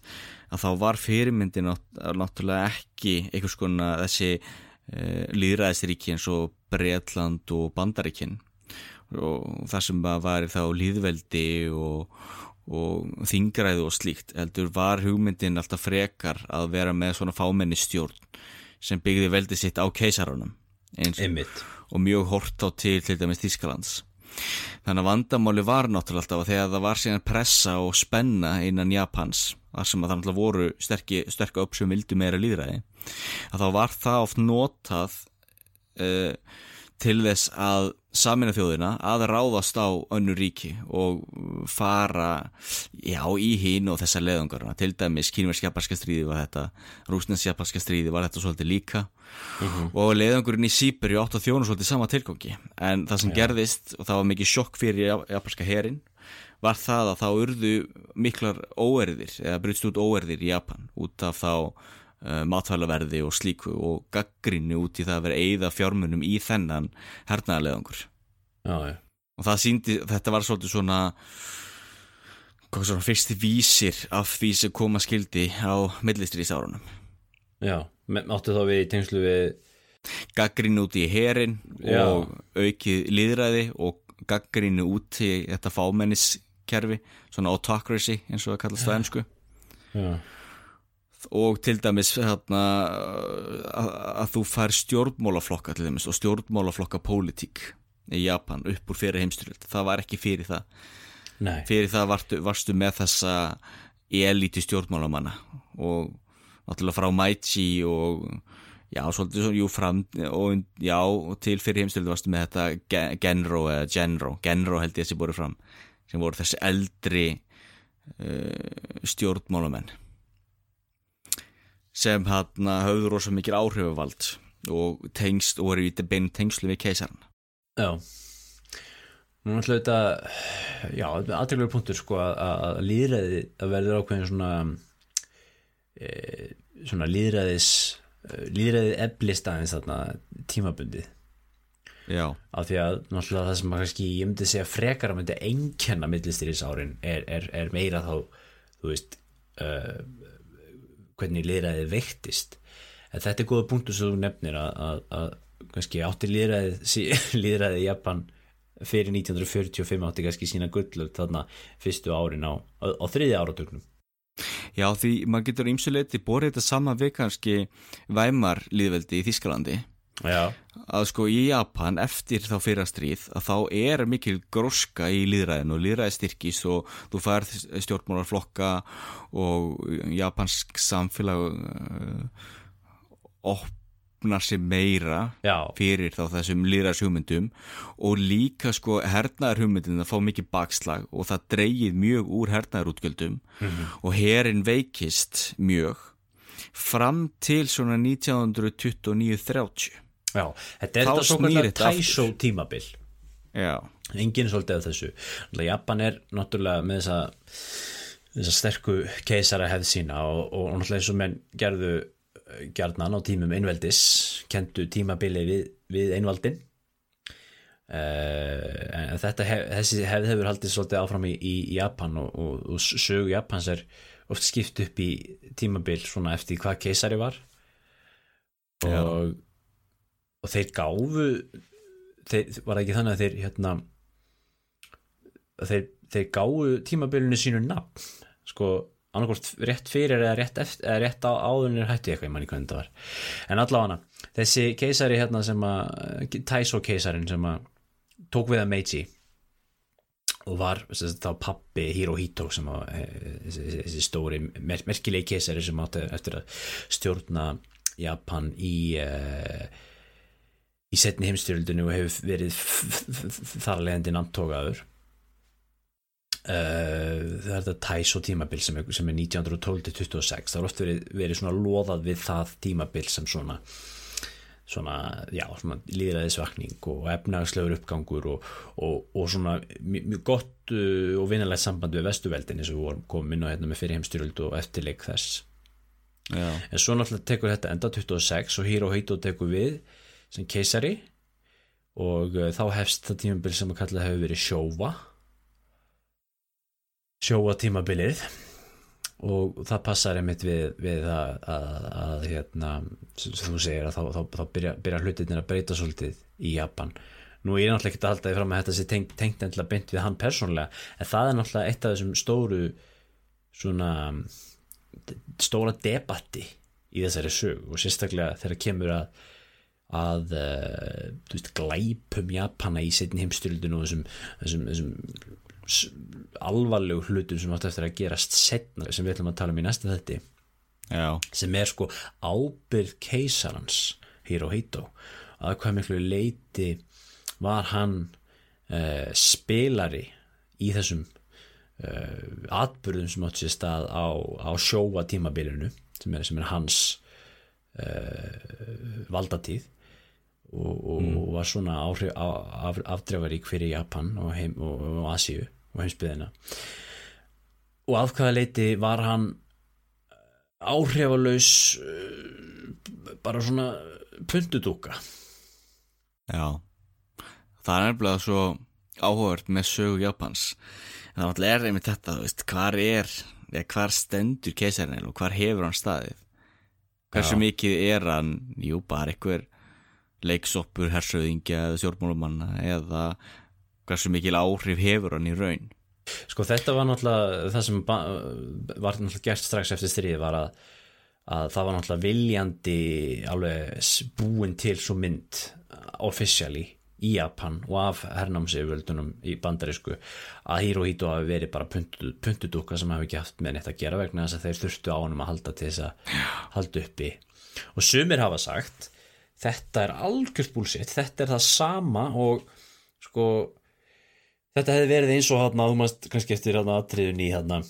að þá var fyrirmyndin nátt- náttúrulega ekki einhvers konar þessi uh, líðræðisríki eins og Breitland og Bandaríkin. Og það sem var þá líðveldi og, og þingræðu og slíkt heldur var hugmyndin alltaf frekar að vera með svona fámenni stjórn sem byggði veldi sitt á keisarunum eins og, og mjög hort á til til dæmis Þískalands þannig að vandamáli var náttúrulega alltaf að þegar það var síðan pressa og spenna innan Japans þar sem að það náttúrulega voru sterki, sterka upp sem vildu meira líðræði að þá var það oft notað uh, til þess að samina þjóðina að ráðast á önnu ríki og fara já, í hín og þessa leðungarna til dæmis kínverðskjaparska stríði var þetta rúsneskjaparska stríði var þetta svolítið líka. Og leðungurinn í Sýberi átt að þjóna svolítið sama tilgangi. En það sem gerðist og það var mikið sjokk fyrir japanska herin var það að þá urðu miklar óerðir eða brutst út óerðir í Japan út af þá uh, matvælaverði og slíku og gaggrinni út í það að vera eigða fjármunum í þennan hernaðarleðangur og það síndi, þetta var svolítið svona hvað svona fyrsti vísir af því sem koma skildi á millistrýsárunum Já, áttu þá við í tengslu við gaggrinni út í herin Já. og aukið líðræði og gaggrinni út í þetta fámenniskerfi svona autocracy eins og það kallast það ennsku Já, og til dæmis hérna, að, að þú fær stjórnmálaflokka til dæmis og stjórnmálaflokka pólitík í Japan upp úr fyrir heimstyrjöld það var ekki fyrir það. Nei. Fyrir það varstu, varstu með þessa elíti stjórnmálamanna og náttúrulega frá Maichi og já, svolítið jú, fram og já, til fyrir heimstyrjöld varstu með þetta Ge- Genro eða Genro. Genro held ég að þessi búið fram sem voru þessi eldri uh, stjórnmálamenn sem hann höfðu rosa mikil áhrifavald og tengst og voru í bein tengslu við keisaran Já. Nú er alltaf þetta já, aðtækluður punktur sko að, líðræði að verður ákveðin svona e, svona líðræðis líðræði eflist aðeins þarna tímabundið. Já, af því að náttúrulega það sem að kannski ég myndi segja frekar að myndi einkenna millistýrisárin er, er, er meira þá þú veist uh, hvernig líðræðið veiktist. En þetta er góða punktur sem þú nefnir að, að, að kannski átti líðræðið sí- líðræðið í Japan fyrir 1945 átti kannski sína gullöf þarna fyrstu árin á, á, á þriði áratögnum Já, því maður getur ímsuleiti borið þetta sama við kannski væmar líðveldi í Þískalandi Já, að sko í Japan eftir þá fyrra stríð að þá er mikil gróska í líðræðin og líðræði styrkis og þú færð stjórnmálarflokka og japansk samfélag uh, opnar sig meira já, fyrir þá þessum líðræðs hugmyndum og líka sko hernaðar hugmyndin að fá mikið bakslag og það dreigið mjög úr hernaðar útgjöldum og herin veikist mjög fram til svona 1929-30 já Þetta er þetta svo snýr kallar þetta aftur. Taisho tímabil. Já, enginn er svolítið af þessu. Japan er náttúrulega með þessa þessa sterku keisara hefð sína og, og, og náttúrulega eins og menn gerðu eh, gjarnan á tímum einveldis kendu tímabili við, við einvaldin uh, en þetta hef, þessi hefð hefur haldið svolítið áfram í, í Japan og, og, og sögu Japans er oft skipt upp í tímabil svona eftir hvað keisari var. Já. Og, þeir gáfu þeir, var ekki þannig að þeir hérna að þeir, þeir gáfu tímabilinu sínu nafn? Sko annarkvort rétt fyrir eða rétt, eftir, eða rétt á áðunir hætti eitthvað, ég manni hvernig það var. En allavega þessi keisari hérna sem að Taiso keisarin sem að tók við að Meiji og var þá pappi Hirohito sem að eh, þessi, þessi stóri mer merkilegi keisari sem átti eftir að stjórna Japan í uh, í setni heimstyrjöldinu og hefur verið þar leðandi namntókaður uh, það er þetta Taiso tímabil sem er, sem er 1912-26 það er oft verið, verið svona loðað við það tímabil sem svona svona, já, svona líðræðisvakning og efnagslegur uppgangur og, og, og svona mjög gott uh, og vinalegt samband við vestuveldin eins og við vorum komin á hérna með fyrir heimstyrjöld og eftirleik þess. Já, en svo náttúrulega tekur þetta enda 26 og Hirohito tekur við sem keisari og uh, þá hefst það tímabil sem að kalla hefur verið sjóva sjóva tímabilið. Og það passar einmitt við, við að, að, að hérna, sem þú segir að þá, þá, þá byrja, byrja hlutinir að breyta svolítið í Japan. Nú er ég náttúrulega ekki að halda því fram að þetta sé tengt, tengt endilega beint við hann persónlega en það er náttúrulega eitt af þessum stóru svona stóra debatti í þessari sög og sérstaklega þegar kemur að að uh, veist, glæpum Japana í setni heimstyrildinu og þessum, þessum, þessum alvarlegu hlutum sem átt eftir að gerast setna sem við ætlum að tala um í næsta þetti Já. sem er sko ábyrð keisarans Hirohito að hvað miklu leiti var hann uh, spilari í þessum uh, atbyrðum sem átt sér stað á, á sjóa tímabilinu sem er, sem er hans uh, valdatíð og, og, mm. og var svona áhrif, af, afdrefarík fyrir Japan og, heim, og, Asíu og heimsbyðina og af hvaða leiti var hann áhrifalauðs bara svona pundudúka Já. Það er nefnilega svo áhugavert með sögu Japans. En það er einmitt þetta, þú veist, hvar er hvar stendur keisarinn og hvar hefur hann staðið? Hversu Já. mikið er hann, jú, bara einhver leiksoppur, hersauðingja eða stjórnmálumanna eða hversu mikil áhrif hefur hann í raun? Sko þetta var náttúrulega það sem var náttúrulega gert strax eftir stríði var að, að það var náttúrulega viljandi alveg búin til svo mynd officially í Japan og af hernámsefjöldunum í bandarísku að Hirohito hafi verið bara puntudúka sem hafi ekki haft með neitt að gera vegna þess að þeir þurftu á hann að halda til þess að halda uppi. Og sumir hafa sagt þetta er algjörð búlsitt, þetta er það sama og sko þetta hefði verið eins og hérna, þú mást kannski eftir hérna aðtriðun í hérna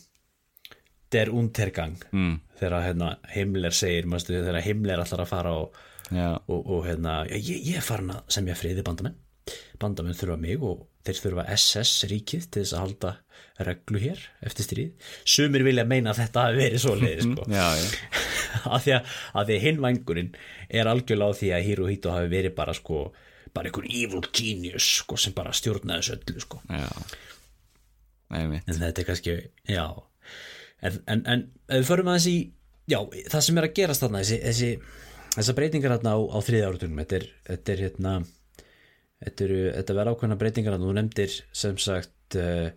der untergang. Mm. þegar hérna Himmler segir, mástu þegar Himmler allar að fara og, og, og hérna ég, ég er farin að semja friði bandamenn. Bandamenn þurfa mig og þeir þurfa SS ríkið til þess að halda reglu hér eftir stríð. Sumir vilja meina að þetta hafi verið svo leiði sko. að því að, að því hinvængurinn er algjörlega á því að Hirohito hafi verið bara sko bara einhver evil genius sko, sem bara stjórnaði þessu öllu sko. en þetta er kannski já. En, en, en við förum að þessi já, það sem er að gerast þarna þessi, þessi, þessa breytingar þarna á, á þriða áratunum þetta er, þetta er hérna þetta, þetta verða ákveðna breytingar að þú nefndir sem sagt uh,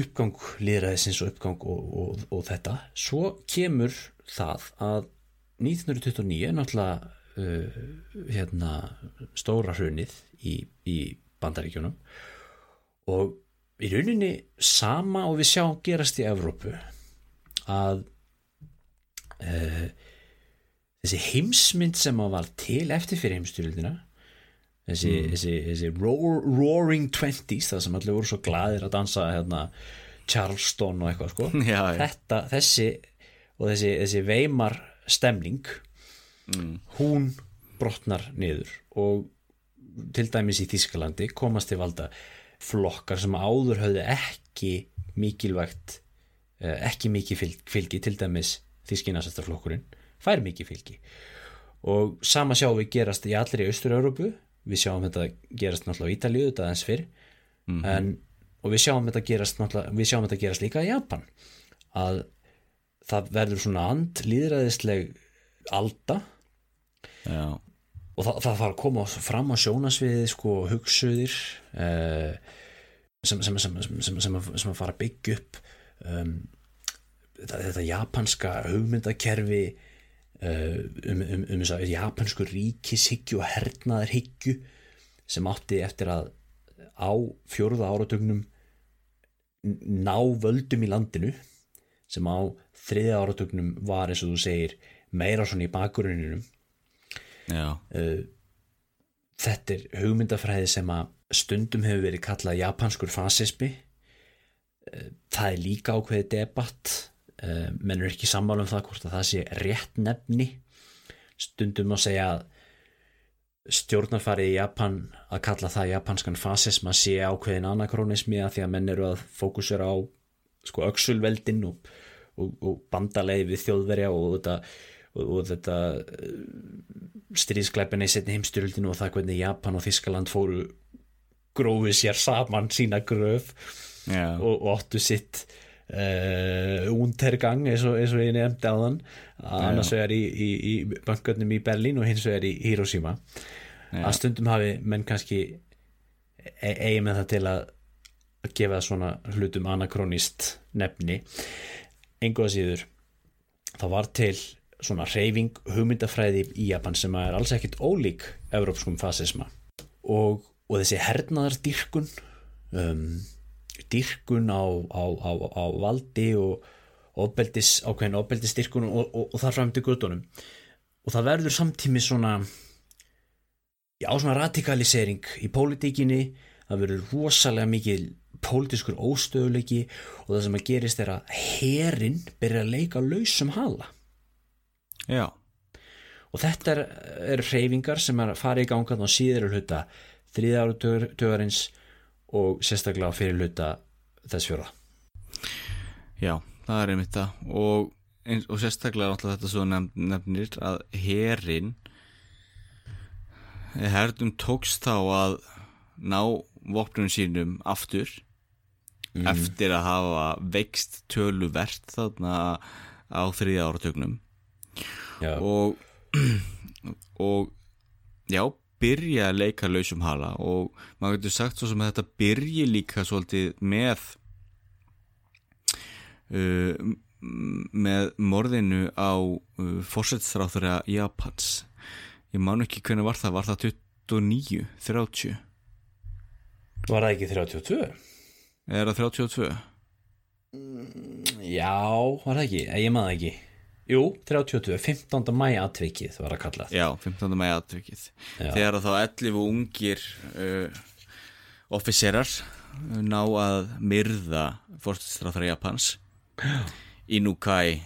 uppgang líðræðisins og uppgang og, og, og þetta. Svo kemur það að 1929 náttúrulega uh, hérna stóra hrunið í, í bandaríkjunum. Og í rauninni sama og við sjá gerast í Evrópu að uh, þessi heimsmynd sem að var til eftir fyrir heimstyrildina þessi, mm. þessi, þessi roar, roaring twenties það sem allir voru svo gladir að dansa hérna, Charleston og eitthvað sko. já, já. þetta, þessi og þessi, þessi veimar stemning mm. hún brotnar niður og til dæmis í Þískalandi komast til valda flokkar sem áður höfðu ekki mikilvægt eh, ekki mikið fylgi til dæmis Þískinasættarflokkurinn fær mikið fylgi og sama sjá við gerast í allir í Östur-Európu við sjáum þetta gerast náttúrulega í Ítalíu þetta aðeins fyrr mm -hmm. en, og við sjáum þetta gerast við sjáum þetta gerast líka í Japan að það verður svona and líðræðisleg alda Já. og það, það fara að koma fram á sjónasviði sko hugsuðir eh, sem, sem, sem, sem að fara að byggja upp um, þetta, þetta japanska hugmyndakerfi um, um, um þess að japansku ríkishyggju og hernaðarhyggju sem átti eftir að á fjóruða áratögnum ná völdum í landinu sem á þriða áratögnum var eins og þú segir meira svona í bakgruninum uh, þetta er hugmyndafræði sem að stundum hefur verið kallað japanskur fasismi. Uh, það er líka ákveði debatt menn er ekki sammála um það hvort að það sé rétt nefni stundum að segja að stjórnarfarið í Japan að kalla það japanskan fasism að sé ákveðin anakronismi að því að menn eru að fókusera á sko auksulveldin og, og, og bandalegi við þjóðverja og þetta, og, og þetta uh, stríðskleipina í setni heimstyrildinu og það hvernig Japan og Þískaland fóru grófið sér saman sína gröf yeah. og óttu sitt Uh, Untergang eins og, eins og ég nefndi á þann annars vegar í, í, í bankarnum í Berlín og hins vegar í Hiroshima. Já. að stundum hafi menn kannski e eigi með það til að gefa svona hlutum anakronist nefni. Einhvað síður það var til svona reyfing hugmyndafræði í Japan sem er alls ekkit ólík európskum fasisma. Og, og þessi hernaðar dyrkun um, dyrkun á, á, á, á valdi og ofbeldis, ákveðin ofbeldis dyrkun og, og, og þar fram til gutunum og það verður samtími svona já svona radikalisering í pólitíkinni. Það verður rosalega mikið pólitískur óstöðuleiki og það sem að gerist er að herin byrja að leika lausum hala. Já, og þetta er, er reyfingar sem er að fara í gangan á síður hluta þriða ára tögarins og sérstaklega fyrir hluta þess fjóra já, það er einmitt það. Og, og sérstaklega náttúrulega þetta svo nefn, nefnir að herin herdum tókst þá að ná vopnum sínum aftur eftir að hafa veikst töluvert þarna á þriðja áratögnum og og já, byrja að leika lausum hala og maður getur sagt svo sem að þetta byrji líka svolítið með uh, með morðinu á uh, fórsetstráþurra Japans ég man ekki hvernig var það, var það 29, 30 var það ekki 32? er það 32? Já, var það ekki, ég maður ekki Jú, 32, 15. mæ atvikið var að kallað Já, 15. mæja atvikið Já. þegar þá 11 ungir uh, officerar uh, ná að myrða fórsetstráþurra Japans Inukai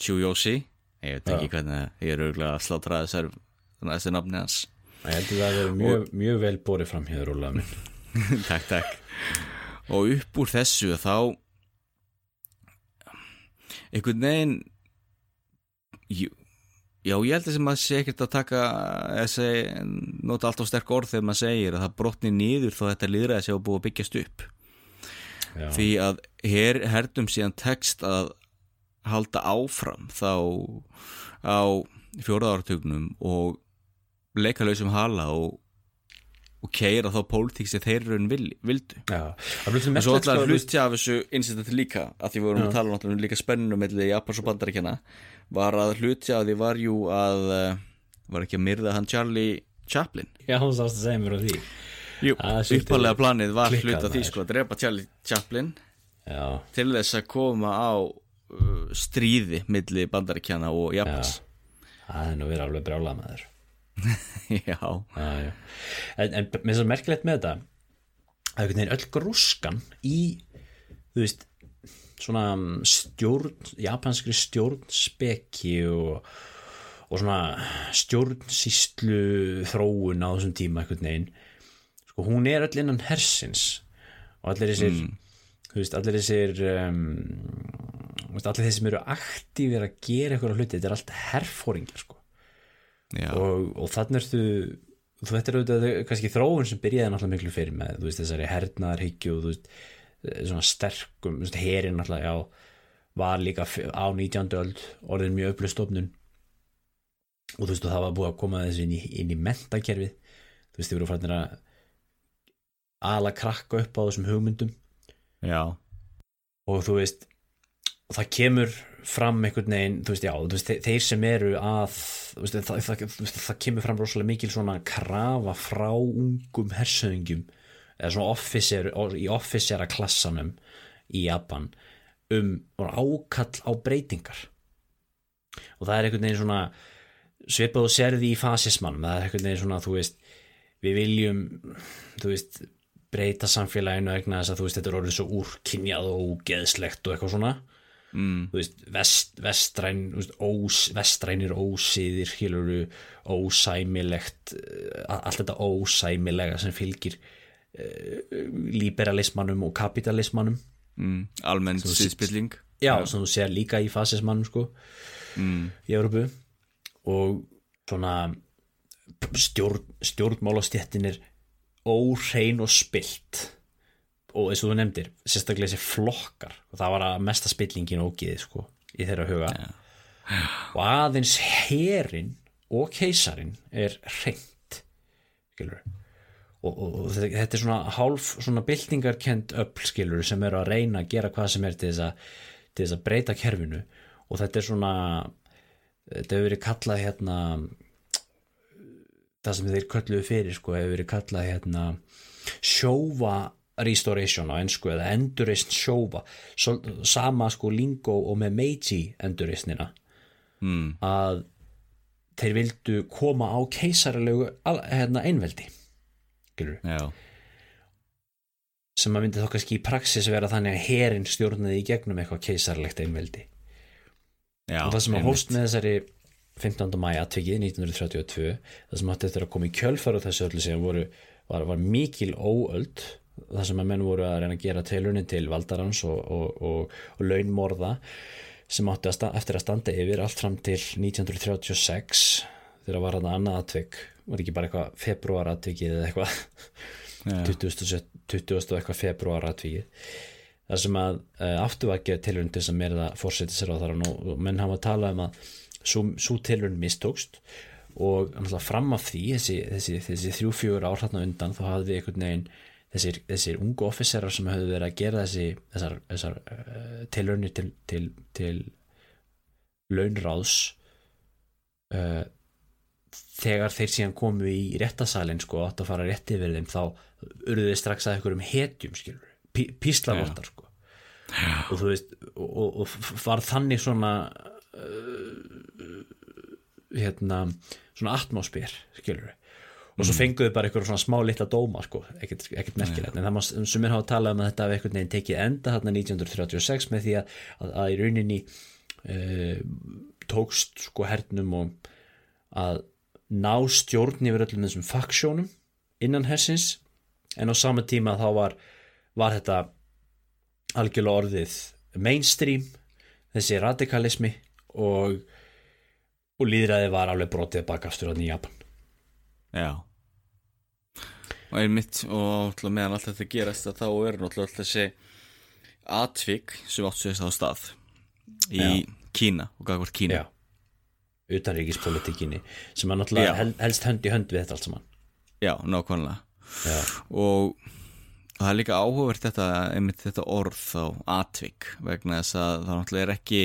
Chuyoshi ég veit ekki Já. hvernig ég er auðvitað að slátra þessar þessi nafni hans Ég held að það verður mjög, mjög vel borið fram hér Óla minn takk, takk og upp úr þessu þá einhvern veginn jú, já, ég held að maður sé ekkert að taka þessi, nota allt á sterk orð þegar maður segir að það brotni niður þó þetta líðræði sé að búið að byggjast upp. Já, því að her, herdum síðan tekst að halda áfram þá á fjóraðartugnum og leika lausum hala og, og keira þá pólitík sem þeir raun vil, vildu. Já en svo alltaf sko, hluti af þessu incident líka að því við vorum að tala um líka spenninu með Japans og bandaríkjana var að hluti af því var jú að uh, var ekki að myrða hann Charlie Chaplin? Já, hún sást að segja mér á því. Jú, Það uppalega planið var af því sko að drepa Charlie Chaplin Já, til þess að koma á uh, stríði milli bandaríkjana og Japans. Það er nú verið alveg brjálað með þér Já, Já. En, en mér er svo merkilegt með þetta að einhvern veginn öll grúskan í þú veist svona stjórn, japanskri stjórnspeki og, og svona stjórnsýslu þróun á þessum tíma einhvern veginn. Sko hún er öll innan hersins og allir þessir þú veist, allir þessir um, veist, allir þeir sem eru aktífir að gera eitthvað hluti, þetta er allt herfóringar sko. Já, og, og þannig ertu þú er auðvitað kannski þróun sem byrjaði náttúrulega miklu fyrir með þú veist þessari hernaðarhyggju og þú veist svona sterkum, herin náttúrulega já, var líka á 19. öld orðin mjög upplustofnun og þú veist og það var búið að koma þessu inn í, inn í mentakerfið þú veist þið voru fannir að ala krakka upp á þessum hugmyndum. Já. Og þú veist og það kemur fram einhvern veginn þú veist, já, þú veist, þe- þeir sem eru að þú veist, það, það, veist, það kemur fram rosalega mikil svona krafa frá ungum hersöðingjum eða svona officer, í officera klassanum í Japan um ákall á breytingar. Og það er einhvern veginn svona svipað og serði í fasismann það er einhvern veginn svona, þú veist við viljum, þú veist breyta samfélaginu vegna þess að þú veist þetta er orðið svo úrkynjað og ógeðslegt og eitthvað svona. Mm, þú veist, vest, vestræn veist, ós, vestrænir ósýðir skiluru, ósæmilegt eh, allt þetta ósæmilega sem fylgir liberalismannum og kapitalismannum mm, almenn Svo- síðspilling já, sem þú sér líka í fasismannum sko, mm, í Európu og svona stjórn, stjórnmálastjettin er óhrein og spilt. Og eins og þú nefndir sérstaklega þessi flokkar og það var að mesta spillingin ógiði sko í þeirra huga. Og aðeins herin og keisarin er hreint skilur og, og, og þetta, er svona hálf svona byltingarkend öll sem eru að reyna að gera hvað sem er til þess að, til þess að breyta kerfinu. Og þetta er svona þetta hefur verið kallað hérna það sem þeir kölluðu fyrir sko hefur verið kallað hérna sjóva restoration á ennsku eða endurist sjóva. Svo, sama sko lingo og með Meiji enduristnina mm. að þeir vildu koma á keisaralegu al- hérna einveldi sem að myndi þá kannski í praxis vera þannig að herin stjórnaði í gegnum eitthvað keisarlegt einveldi. Já og það sem að hóst með þessari 15. mæja atvikið 1932 það sem átti eftir að koma í kjölfara þessu öllu sem voru, var, var mikil óöld það sem að menn voru að reyna að gera tilunni til valdarans og, og, og, og launmorða sem átti að eftir að standa yfir allt fram til 1936 þegar var hann annað atvik var ekki bara eitthvað februar atvikið eða eitthvað Já. 20. 20. og eitthvað februar atvikið þar sem að uh, aftur var ekki tilhörn til þess að meira fórseti sér á þar og, menn hafa talað um að svo tilhörn mistókst og fram af því þessi, þessi, þessi þrjú fjögur ár hérna undan þá hafði við einhvern veginn þessir, þessir ungu officerar sem höfðu verið að gera þessi, þessar, þessar uh, tilhörnir til, til, til launráðs uh, þegar þeir síðan komu í réttasalinn sko átt að fara rétt yfir þeim þá urðu þeir strax að einhverjum hetjum skilur, pí, píslavottar sko. Og þú veist og, og, var þannig svona uh, hérna svona atmosfér skilur og svo fenguðu bara eitthvað svona smá litla dóma sko, ekkert, ekkert merkilegt. En það má sem er hafa að tala um að þetta hafi einhvern veginn tekið enda þarna 1936 með því að, að, að í rauninni uh, tókst sko hernum og að ná stjórn yfir öllum þessum faksjónum innan hersins. En á sama tíma þá var, var þetta algjörlega orðið mainstream þessi radikalismi og, og líðræði var alveg brotið bakaftur á Japan. Já. Og einmitt og meðan allt þetta gerast að þá er náttúrulega allt þessi atvik sem áttu sér á stað í Já. Kína og gagvart Kína. Já, utanríkispolitikinni sem að náttúrulega hel, helst hönd í hönd við þetta allt saman. Já, nákvæmlega. Já, og það er líka áhugavert þetta, einmitt þetta orð á atvik vegna þess að það náttúrulega er ekki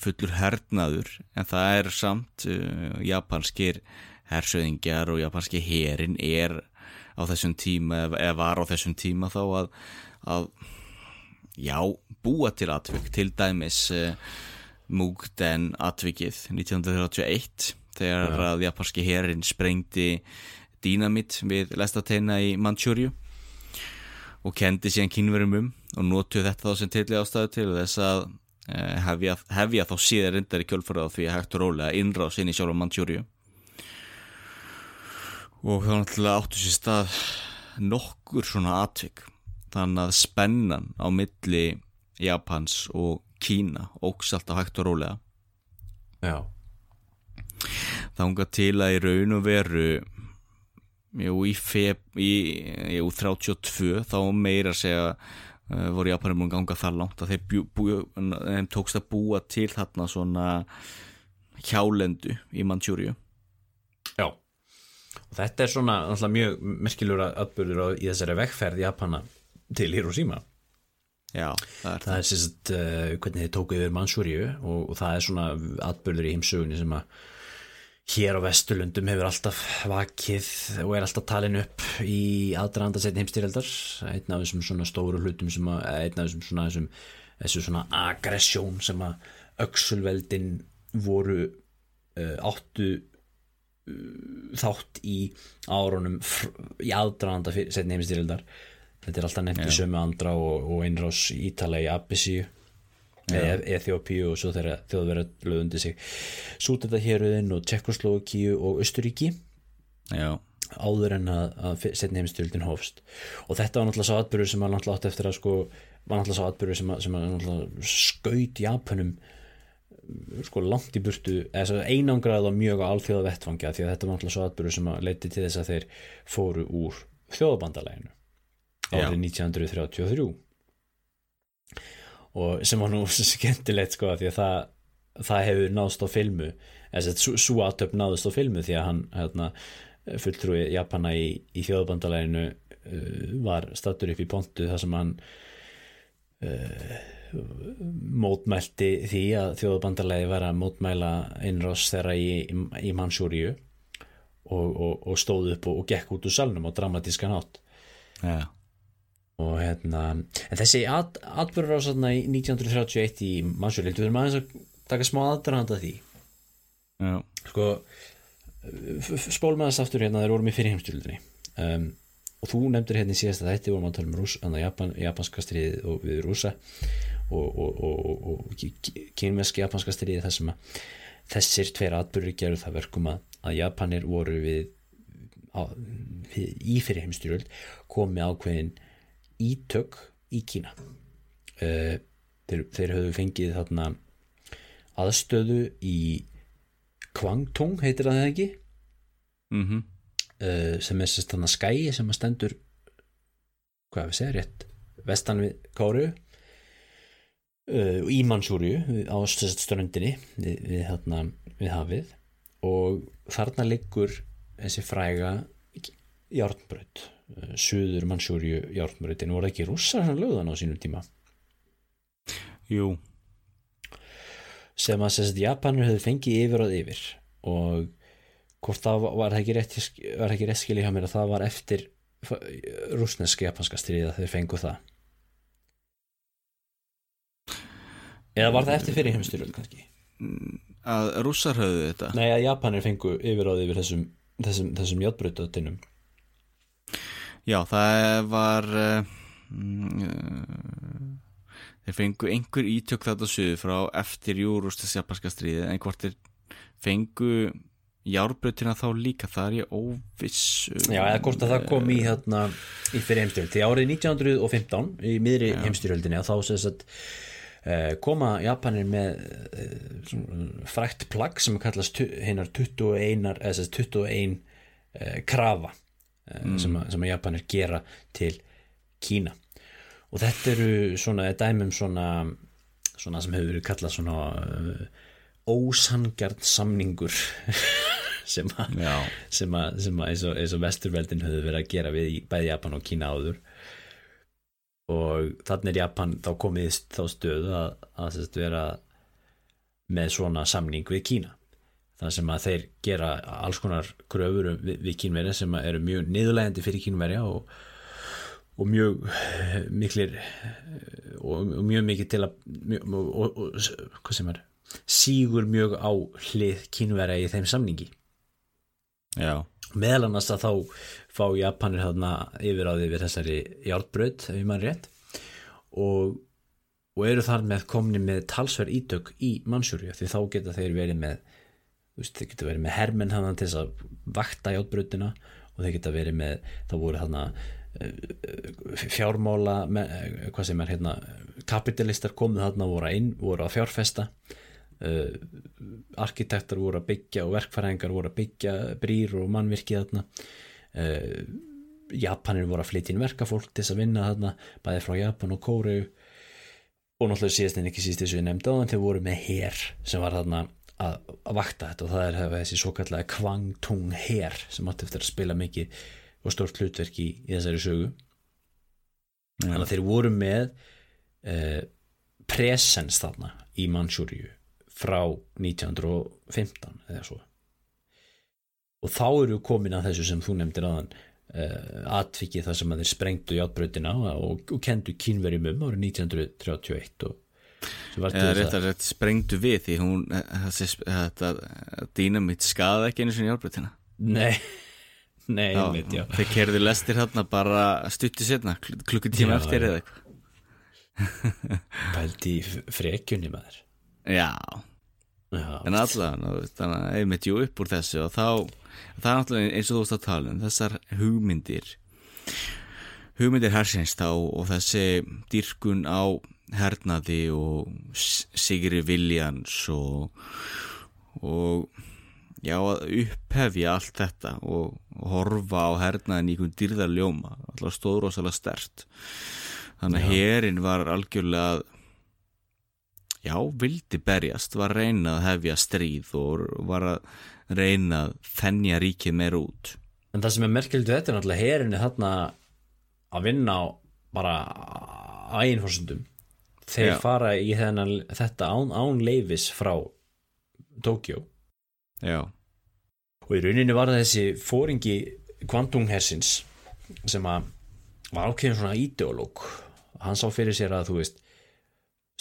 fullur hernaður en það er samt uh, japanskir hersöðingjar og japanski herin er á þessum tíma eða var á þessum tíma þá að, að já, búa til atvik. Til dæmis uh, Mugden atvikið 1931 þegar að japanski herin sprengdi dínamitt við lestateina í Manchúriu og kendi síðan kínverum um og notuð þetta þá sem tilli ástæðu til þess að eh, hefja, hefja þá síðar reyndar í kjölfarað því að hægt rólega innrás inn í sjálfa Manchúriu og þá náttúrulega áttu sér stað nokkur svona atvik þannig að spennan á milli Japans og Kína óks alltaf hægt og rólega. Já, þanga til að í raun og veru jú, í, feb, í jú, 32 þá meira segja uh, voru Japanir múin ganga það langt að þeir, bjú, bú, þeim tókst að búa til þarna svona hjálendu í Manchúriu já. Og þetta er svona mjög merkilegur atbyrður á- í þessari vegferð Japana til Hiroshima já, það er það er sérst uh, hvernig þið tóku yfir Mansúriu og, og það er svona atbyrður í heimsugunni sem að hér á Vesturlundum hefur alltaf vakið og er alltaf talin upp í aðdraðanda setni heimstyrjaldar einn af þessum svona stóru hlutum sem að einn af þessum svona þessum, þessum svona aggressjón sem að öxulveldin voru uh, áttu uh, þátt í árunum í aðdraðanda setni heimstyrjaldar þetta er alltaf nefnt í sömu andra og, og einrás Ítala í Abyssíu eða Eþjópíu og svo þeirra þjóðverða lögundi sig. Súteta héruðin og Tjekkoslovakíu og Östuríki já, áður en að, að setni heimstyrjöldin hófst. Og þetta var náttúrulega svo atbyrður sem var náttúrulega átt eftir að sko var náttúrulega svo atbyrður sem, sem náttúrulega skaut Japanum sko langt í burtu eða svo einangrað og mjög á alþjóða vettvangja því að þetta var náttúrulega svo atbyrður sem leiti til þess að þeir fóru úr þjóðabandalæginu Já. Árið 1933 og sem var nú skemmtilegt sko því að það, það hefur náðst á filmu. Eða svo aðtöp náðist á filmu því að hann hérna, fulltrúi Japana í, í þjóðabandalæginu uh, var stattur upp í pontu þar sem hann uh, mótmælti því að þjóðabandalegi var að mótmæla innrás þeirra í, í, í Mansúriu og, og, og stóð upp og, og gekk út úr salnum á dramatískan átt Já, og hérna en þessi at, atbyrður á svona í 1931 í Mansúriu, við erum aðeins að taka smá aðdraðanda því. Já, sko spólum aðeins aftur hérna þeir vorum í fyrir heimstjöldur um, og þú nefndir hérna í síðasta þætti vorum að tala um rús, Japan, japanska stríðið og við rúsa og, og, og, og kynveski japanska stríðið þessum að þessir tveir atbyrður gerur það verkum að, að Japanir voru við, á, við í fyrir heimstjölд komið ákveðin ítök í Kína. Uh, þeir, þeir höfðu fengið þarna aðstöðu í Kwangtung heitir það ekki? Mhm. Uh, sem er sérst þannig skæi sem að stendur hvað við segja rétt vestan við Kóru uh, í Mansúriu á ströndinni við, við, þarna, við hafið. Og þarna liggur þessi fræga járnbröð uh, suður Mansúriu járnbröðin voru ekki rússar hann lögðan á sínum tíma? Jú, sem að sérst Japanur hefði fengið yfir og yfir og hvort það var, ekki rétt var ekki rétt skilja hjá mér að það var eftir rúsnesk japanska stríða þegar þeir fengu það. Eða var það eftir fyrir heimstyrjöld kannski? Að rússar höfðu þetta? Nei að Japanir fengu yfir og yfir þessum þessum, þessum játbrutatinum Já, það var uh, þeir fengu einhver ítök þetta suðu frá eftir júrústes japanska stríði en hvort þeir fengu járbrötina þá líka það er ég óviss um. Já, eða hvort að það kom í hérna í fyrir heimstyrjöld því árið 1915 í miðri heimstyrjöldinni að þá sem sagt eh, koma Japanir með frækt plagg sem kallast hinnar 21 eða sem sagt 21 eh, krafa mm. sem, að, sem að Japanir gera til Kína. Og þetta eru svona dæmum svona, svona sem hefur verið kallað svona uh, ósangjart samningur sem að sem að, sem að eins, og, eins og vesturveldin höfðu verið að gera við bæði Japan og Kína áður. Og þannig er Japan þá komið þá stöðu að, að vera með svona samning við Kína þannig sem að þeir gera alls konar kröfur um- við, kínverja sem eru mjög niðurlegandi fyrir kínverja og, og mjög eh, miklir eh, og, og mjög mikið til að mjög, og, og hvað sem er sígur mjög á hlið kínverja í þeim samningi. Já, meðal annars að þá fá Japanir þarna yfir á því við þessari járbröð, ef ég maður rétt. Og, og eru þar með komni með talsverð ítök í Mansjúri því þá geta þeir verið með veist, þeir geta verið með hermenn hann til þess að vakta járbröðina og þeir geta verið með, þá voru þarna eh, fjármála með, eh, hvað sem er hérna kapitalistar komið þarna voru, inn, voru að fjárfesta. Uh, arkitektar voru að byggja og verkfæringar voru að byggja brýr og mannvirki þarna. Uh, Japanir voru að flytja inn verkafólk til þess að vinna þarna bæði frá Japan og Kóreu. Og náttúrulega síðast en ekki síst þess að nefndi á þann þeir voru með her sem var þarna að, að vakta þetta og það er þessi svo kallega Kwangtung her sem átti eftir að spila mikið og stort hlutverk í, í þessari sögu. Þannig að þeir voru með uh, presens þarna í Mansjúriu frá 1915 eða svo. Og þá eru komin að þessu sem þú nefndir aðan uh, atvikið þar sem að þeir sprengtu játbrautina og, og kendu kínverjum um árið 1931 og eða rétt að rétt sprengdu við því hún, þetta dýnamitt skaða ekki einu sinni járbrötina nei, nei, einmitt, já. þeir kerðu lestir hérna bara stutti setna, klukkutíma Já, eftir já. eða eitthvað. F- frekjunni maður. Já, já, en allan og þannig að einmitt jú upp úr þessu og þá, það er náttúrulega eins og þú veist að tala um þessar hugmyndir. Hugmyndir hersins þá og þessi dýrkun á hernaði og sigri viljans og og já upphefja allt þetta og horfa á hernaðin í einhvern dýrðar ljóma alltaf stóð rosalega stert. Þannig að herin var algjörlega já, vildi berjast var að reyna að hefja stríð og var að reyna að þennja ríkið meir út. En það sem er merkilegt við þetta er náttúrulega herinni þarna að vinna á bara fórsöndum þeir Já. fara í þennan, þetta án, án leifis frá Tókjó já, og í rauninni var það þessi fóringi kvantunghersins sem að var ákveðin svona ideológ hann sá fyrir sér að þú veist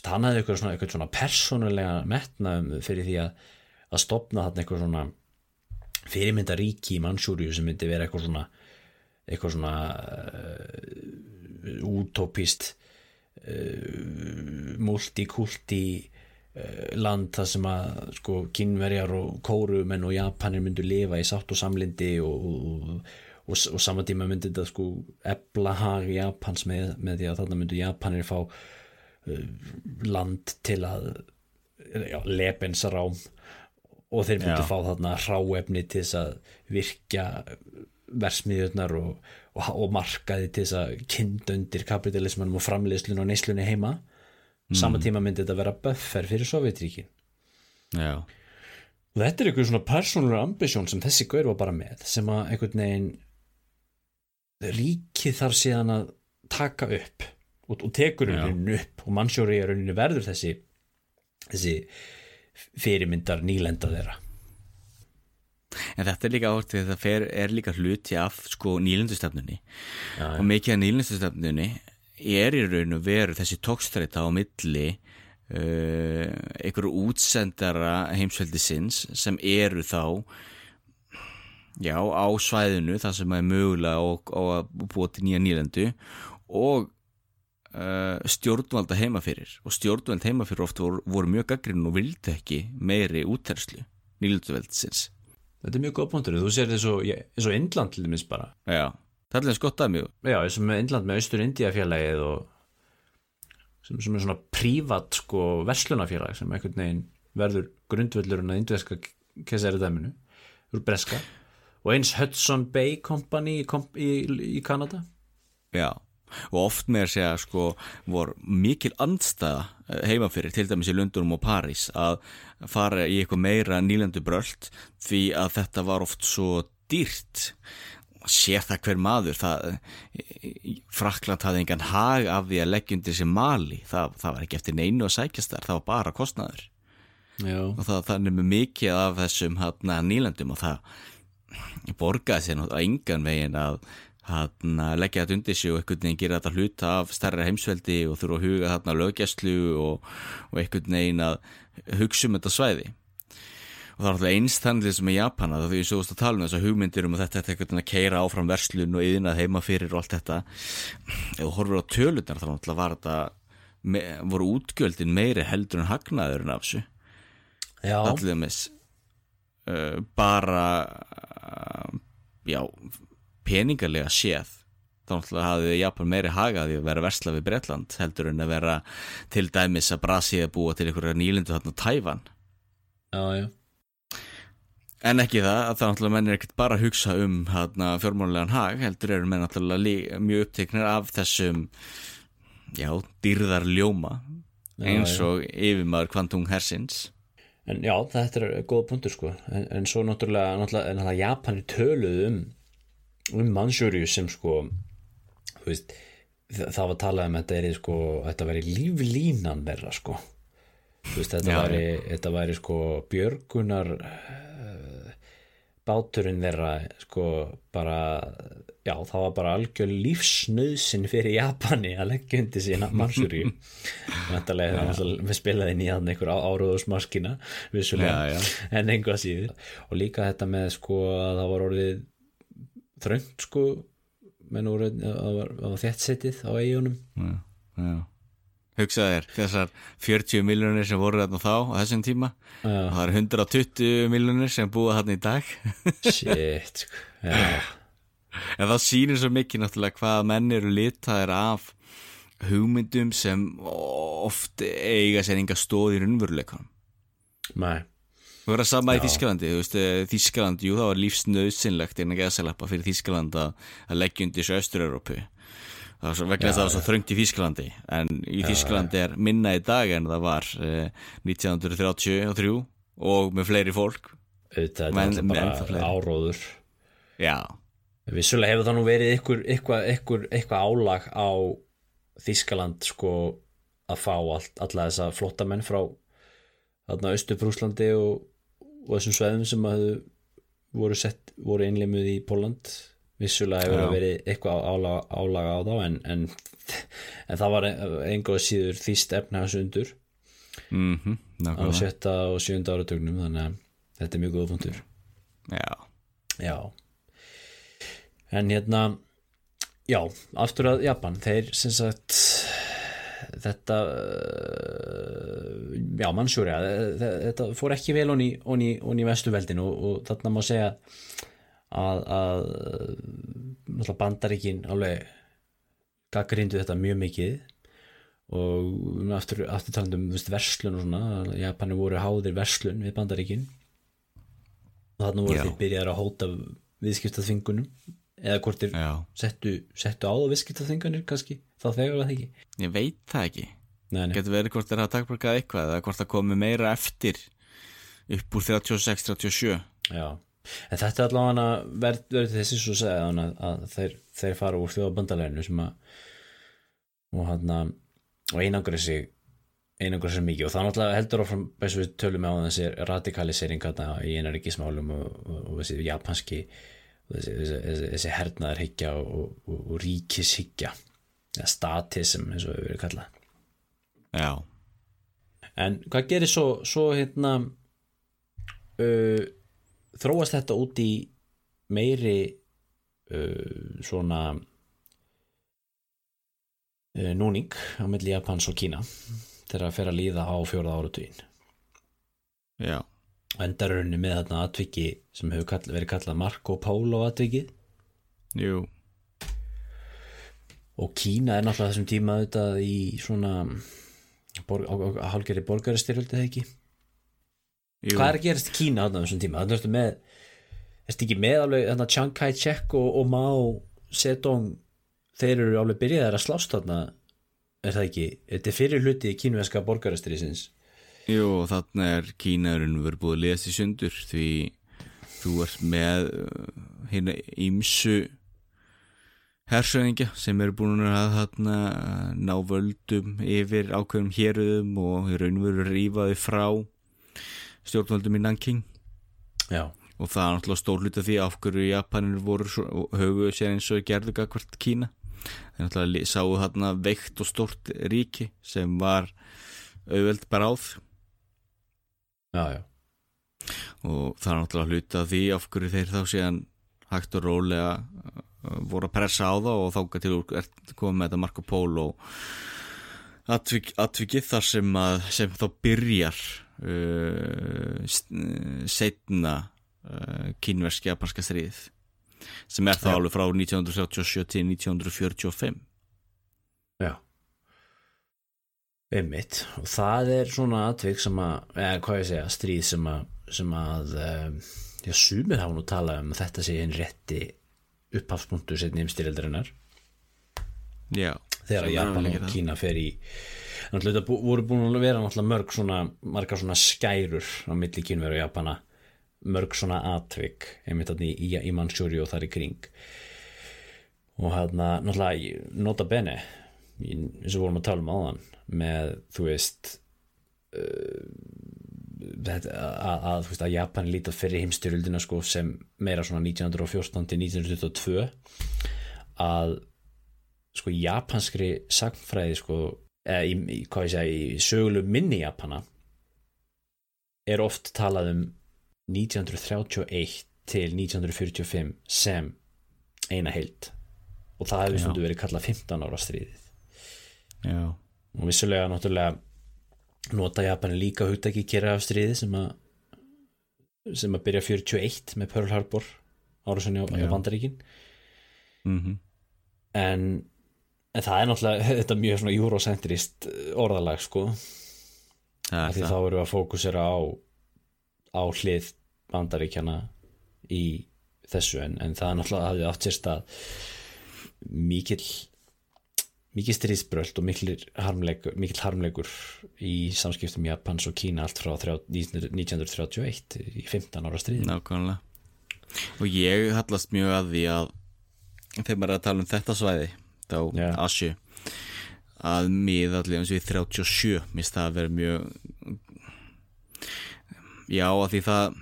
hann hafði eitthvað svona, eitthvað svona persónulega metnaðum fyrir því að að stopna þarna eitthvað svona fyrirmyndaríki í Mansjúriu sem myndi vera eitthvað svona eitthvað svona uh, útópist uh, multikulti uh, land þar sem að sko kynverjar og kórumenn og japanir myndu lifa í sátt og samlindi og, og, og, og saman tíma myndi þetta sko ebla hag Japans með, með því að þarna myndu Japanir fá uh, land til að já, lebensrám og þeir myndu Já. fá þarna hráefni til þess að virkja versmiðurnar og, og, og markaði til þess að kynda undir kapitalismanum og framleiðslun og neyslunni heima. Saman tíma myndi þetta vera buffer fyrir Sovjetríkin já, og þetta er einhver svona persónulega ambisjón sem þessi gaur var bara með sem að einhvern veginn ríkið þarf síðan að taka upp og, og tekur rauninni upp. Og mannsjóri er verður þessi þessi fyrirmyndar nýlenda þeirra en þetta er líka átt því að það fer, er líka hluti af sko nýlendustefnunni Já, og mikið af nýlendustefnunni er í raun og veru þessi tókstreita á milli uh, einhverju útsendara heimsveldisins sem eru þá já, á svæðinu þar sem er mögulega á, að búa til nýja nýlendu og uh, stjórnvalda heima fyrir og stjórnvald heima fyrir oft voru, voru mjög gaggrinn og vildi ekki meiri útterslu nýlenduveldisins þetta er mjög góð punktur, þú sér þessu eins og Indland til dæmis bara. Já, það er alveg skott að mjög já, eins og með Indland með og sem, sem er svona prívat sko verslunafélag sem einhvern veginn verður grundvöllurinn að indveska kessari dæminu úr Breska. Og eins Hudson Bay Company í, í, í Kanada. Já, og oft með að segja sko vor mikil andstæða eh, heima fyrir, til dæmis í Lundunum og París að fara í eitthvað meira nýlendu bröld því að þetta var oft svo dýrt. Sér það hver maður það, Frakland hafði engan hag af því að leggja undir sér mali. Það, það var ekki eftir neinu að sækjast þar það var bara kostnaður. Já, og það, það með mikið af þessum hana, nýlendum og það borgaði sér náttúrulega engan veginn að hana, leggja þetta undir sig og einhvern veginn gera þetta hluta af stærra heimsveldi og þurfa að huga þarna lögjæslu og, og einhvern veginn að hugsa um þetta svæði. Og það er alltaf einstandlið sem er Japana þá því ég svo að tala um þessar hugmyndir um að þetta er einhvern veginn að keira áfram verslun og yðnað heima fyrir og allt þetta. Ef þú horfir á tölunar þá náttúrulega var þetta me, voru útgjöldin meiri heldur en hagnaðurinn af þessu. Allir mis uh, bara uh, já peningarlega séð þá náttúrulega hafði Japan meiri hagaði að vera versla við Bretland heldur en að vera til dæmis að Brasíða búa til einhverja nýlindu þarna á Tævan já, já. En ekki það að það náttúrulega menn er ekkert bara að hugsa um hana, fjármánulegan hag heldur eru menn náttúrulega mjög uppteknir af þessum já, dýrðar ljóma eins og yfirmaður kvantung hersins. En já, þetta er góða punktur sko. En, en svo náttúrulega, náttúrulega, náttúrulega Japanir töluðu um um Mansjúriu sem sko veist, það, var talað um þetta er sko, þetta væri líflínan þeirra sko. Veist, þetta Já, væri, þetta væri sko björgunar uh, báturinn þeirra sko bara já, það var bara algjör lífsnöðsin fyrir Japani að leggja undir sína Mansjúriu Vantarlega við spilaði hann einhver áróðusmaskina vissulega, Já, já. en einhvað síður. Og líka þetta með sko að það var orðið þröngt sko. Menn voru, það var, það var þéttsetið á eigunum já, já. hugsaði þér þessar 40 miljonir sem voru þarna þá á þessum tíma. Já. og það eru 120 miljonir sem búa þarna í dag. Shit sko. en það sýnir svo mikið náttúrulega hvað menn eru litaðir af hugmyndum sem oft eiga sér enga stóð í raunveruleikanum. Nei Þú verður að sama í Já. Þískalandi, þú veist, eh, Þískaland, jú, það var lífsnöðsynlegt innan geðsalappa fyrir Þískaland að, að leggja undir þessu Östur-Európu. Það var svo vegna að það var svo þröngt í Þískalandi, en í Þískalandi er minna í dag en það var eh, 1933 og með fleiri fólk. þetta er ennþá bara fleiri. áróður Já, vissulega hefur það nú verið eitthvað eitthvað eitthvað álag á Þískaland sko að fá allt, alla þessa flottamenn frá þarna Östubrúslandi og, og þessum sveðum sem að voru, sett, voru einleimuð í Póland vissulega hefur verið eitthvað álaga, álaga á þá en, en, en það var einhvað síður þýst efnahagsundur mhm, á nákvæmlega. sjötta og sjönda áratugnum þannig að þetta er mjög góð punktur. Já, Já. En hérna Já, aftur að Japan. Þeir sem sagt þetta uh, já, mannsjúri þetta fór ekki vel onni, onni, onni vestuveldin og, og þarna má segja að, að bandaríkin alveg gaggrindu þetta mjög mikið og aftur, aftur talandum um verslun og svona Japani voru háðir verslun við bandaríkin og þarna voru Já. þeir byrjaðar að hóta viðskiptaþvingunum eða hvort já, settu, settu á það viðskiptaþvinganir kannski, þá þegar það ekki? Ég veit það ekki. Nei, nei. Getur verið hvort þeir hafa takmarkað eitthvað eða hvort það komi meira eftir upp úr 36-37 Já, en þetta er allavega verð, verð þessi svo segja að, að þeir, þeir fara úr þjóðabandaleginu sem að og hann að og einangra sig einangra sig mikið. Og það náttúrulega heldur áfram eins og við tölum á þessi radikalisering í einaríkismálum og, og, og þessi japanski þessi, þessi, þessi, hernaðarhyggja og, og, og ríkishyggja eða statism eins og við verið kallað. Já, En hvað gerir svo, svo hérna uh, þróast þetta út í meiri uh, svona uh, núning á milli Japans og Kína þegar að fer að líða á fjóraða áratugin já, og endarunni með þarna atviki sem hefur kall, verið kallað Marco Polo atvikið. Jú. Og Kína er náttúrulega þessum tíma auðvitað í svona bor, á, á, á hálgeri borgaristyröldi eða ekki? Jú, Hvað er að gerast í Kína þarna þessum tíma? Þannig ertu með Ertu ekki með alveg þarna Chiang Kai-shek og, og Mao Zedong? Þeir eru alveg byrjaðar að slást þarna er það ekki? Þetta er fyrir hluti kínuveska borgarastriðsins jú og þarna er Kínarinn verið búið að liðast í sundur því þú ert með uh, hérna ímsu hersöðingja sem eru búin að þarna ná völdum yfir ákveðum héruðum og í raun og veru rífaði frá stjórnvöldum í Nanking. Já, og það er náttúrulega stór hluti af því af hverju Japanir voru höfuðu sér eins og gerðu gagvart Kína. Þeir náttúrulega sáu þarna veikt og stórt ríki sem var auðveld bara áð já, já. Og það er náttúrulega hluti af því af hverju þeir þá síðan hægt og rólega uh, voru að pressa á það og þáka til úr komið með þetta Marco Polo atvik, atvikið þar sem að sem þá byrjar uh, setna uh, kínversk japanska stríðið sem er þá alveg frá 1937 til 1945 Já Einmitt. Og það er svona atvik sem að eða hvað ég að segja, stríð sem að sem að um, já, sumir hafa nú talað um að þetta sé einn rétti upphafspunktu setni heimstyrjaldarinnar Já, þegar er Japan og. Kína fer í náttúrulega þetta voru búin að vera náttúrulega mörg svona, margar svona skærur á milli Kínveru og Japana. Mörg svona atvik einmitt þarna í, í, í Mansjúri og þar í kring. Og hérna náttúrulega nota bene eins og vorum að tala um áðan með þú veist uh, þetta, að, að, þú veist, að Japan líta fyrir heimstyrjöldina sko, sem meira svona 1914 til 1922 að sko japanskri sagnfræði sko, eða í, í, hvað ég segja, í sögulu minni Japana er oft talað um 1931 til 1945 sem eina heild. Og það hefur stundu verið kallað 15 ára stríðið Já, og vissulega náttúrulega nota Japani líka hugtaki Kyrrahafstríði sem að sem að byrja 41 með Pearl Harbor árásunni á. Bandaríkin. Mhm. En, en það er náttúrulega þetta er mjög svona eurocentrist orðalag sko, af það. þá erum við að fókusera á á hlið Bandaríkjana í þessu. En, en það er náttúrulega hafði átt sér stað mikill mikið stríðsbröld og mikill harmleikur, mikill harmleikur í samskiptum Japans og Kína allt frá þrjá- 1931 í 15 ára stríð Nákvæmlega. Og ég hallast mjög að því að þegar maður er að tala um þetta svæði þá Já. Asju að miðalli eins og í 37 minnst það að vera mjög já að því það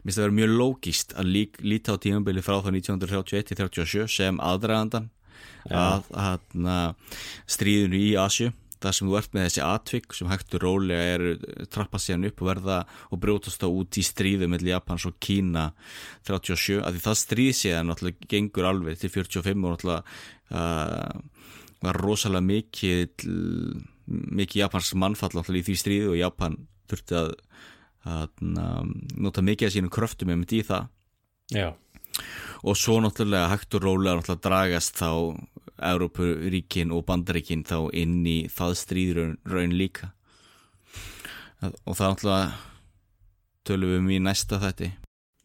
minnst það að vera mjög lógist að lík, líta á tímabili frá það 1931 til 37 sem aðdragandan að, að, að stríðinu í Asju þar sem þú ert með þessi atvik sem hægt og rólega er trappast síðan upp og verða og brjótast þá út í stríðu með Japans og Kína 37, að því það stríð síðan náttúrulega gengur alveg til 45 og náttúrulega uh, var rosalega mikið mikið Japans mannfall náttúrulega í því stríðu og Japan þurfti að, að nota mikið af sínum kröftum með því það Já. Og svo náttúrulega hægt og rólega náttúrulega dragast þá Európuríkin og Bandaríkin þá inn í það stríður raun líka. Og það náttúrulega tölum við um í næsta þetti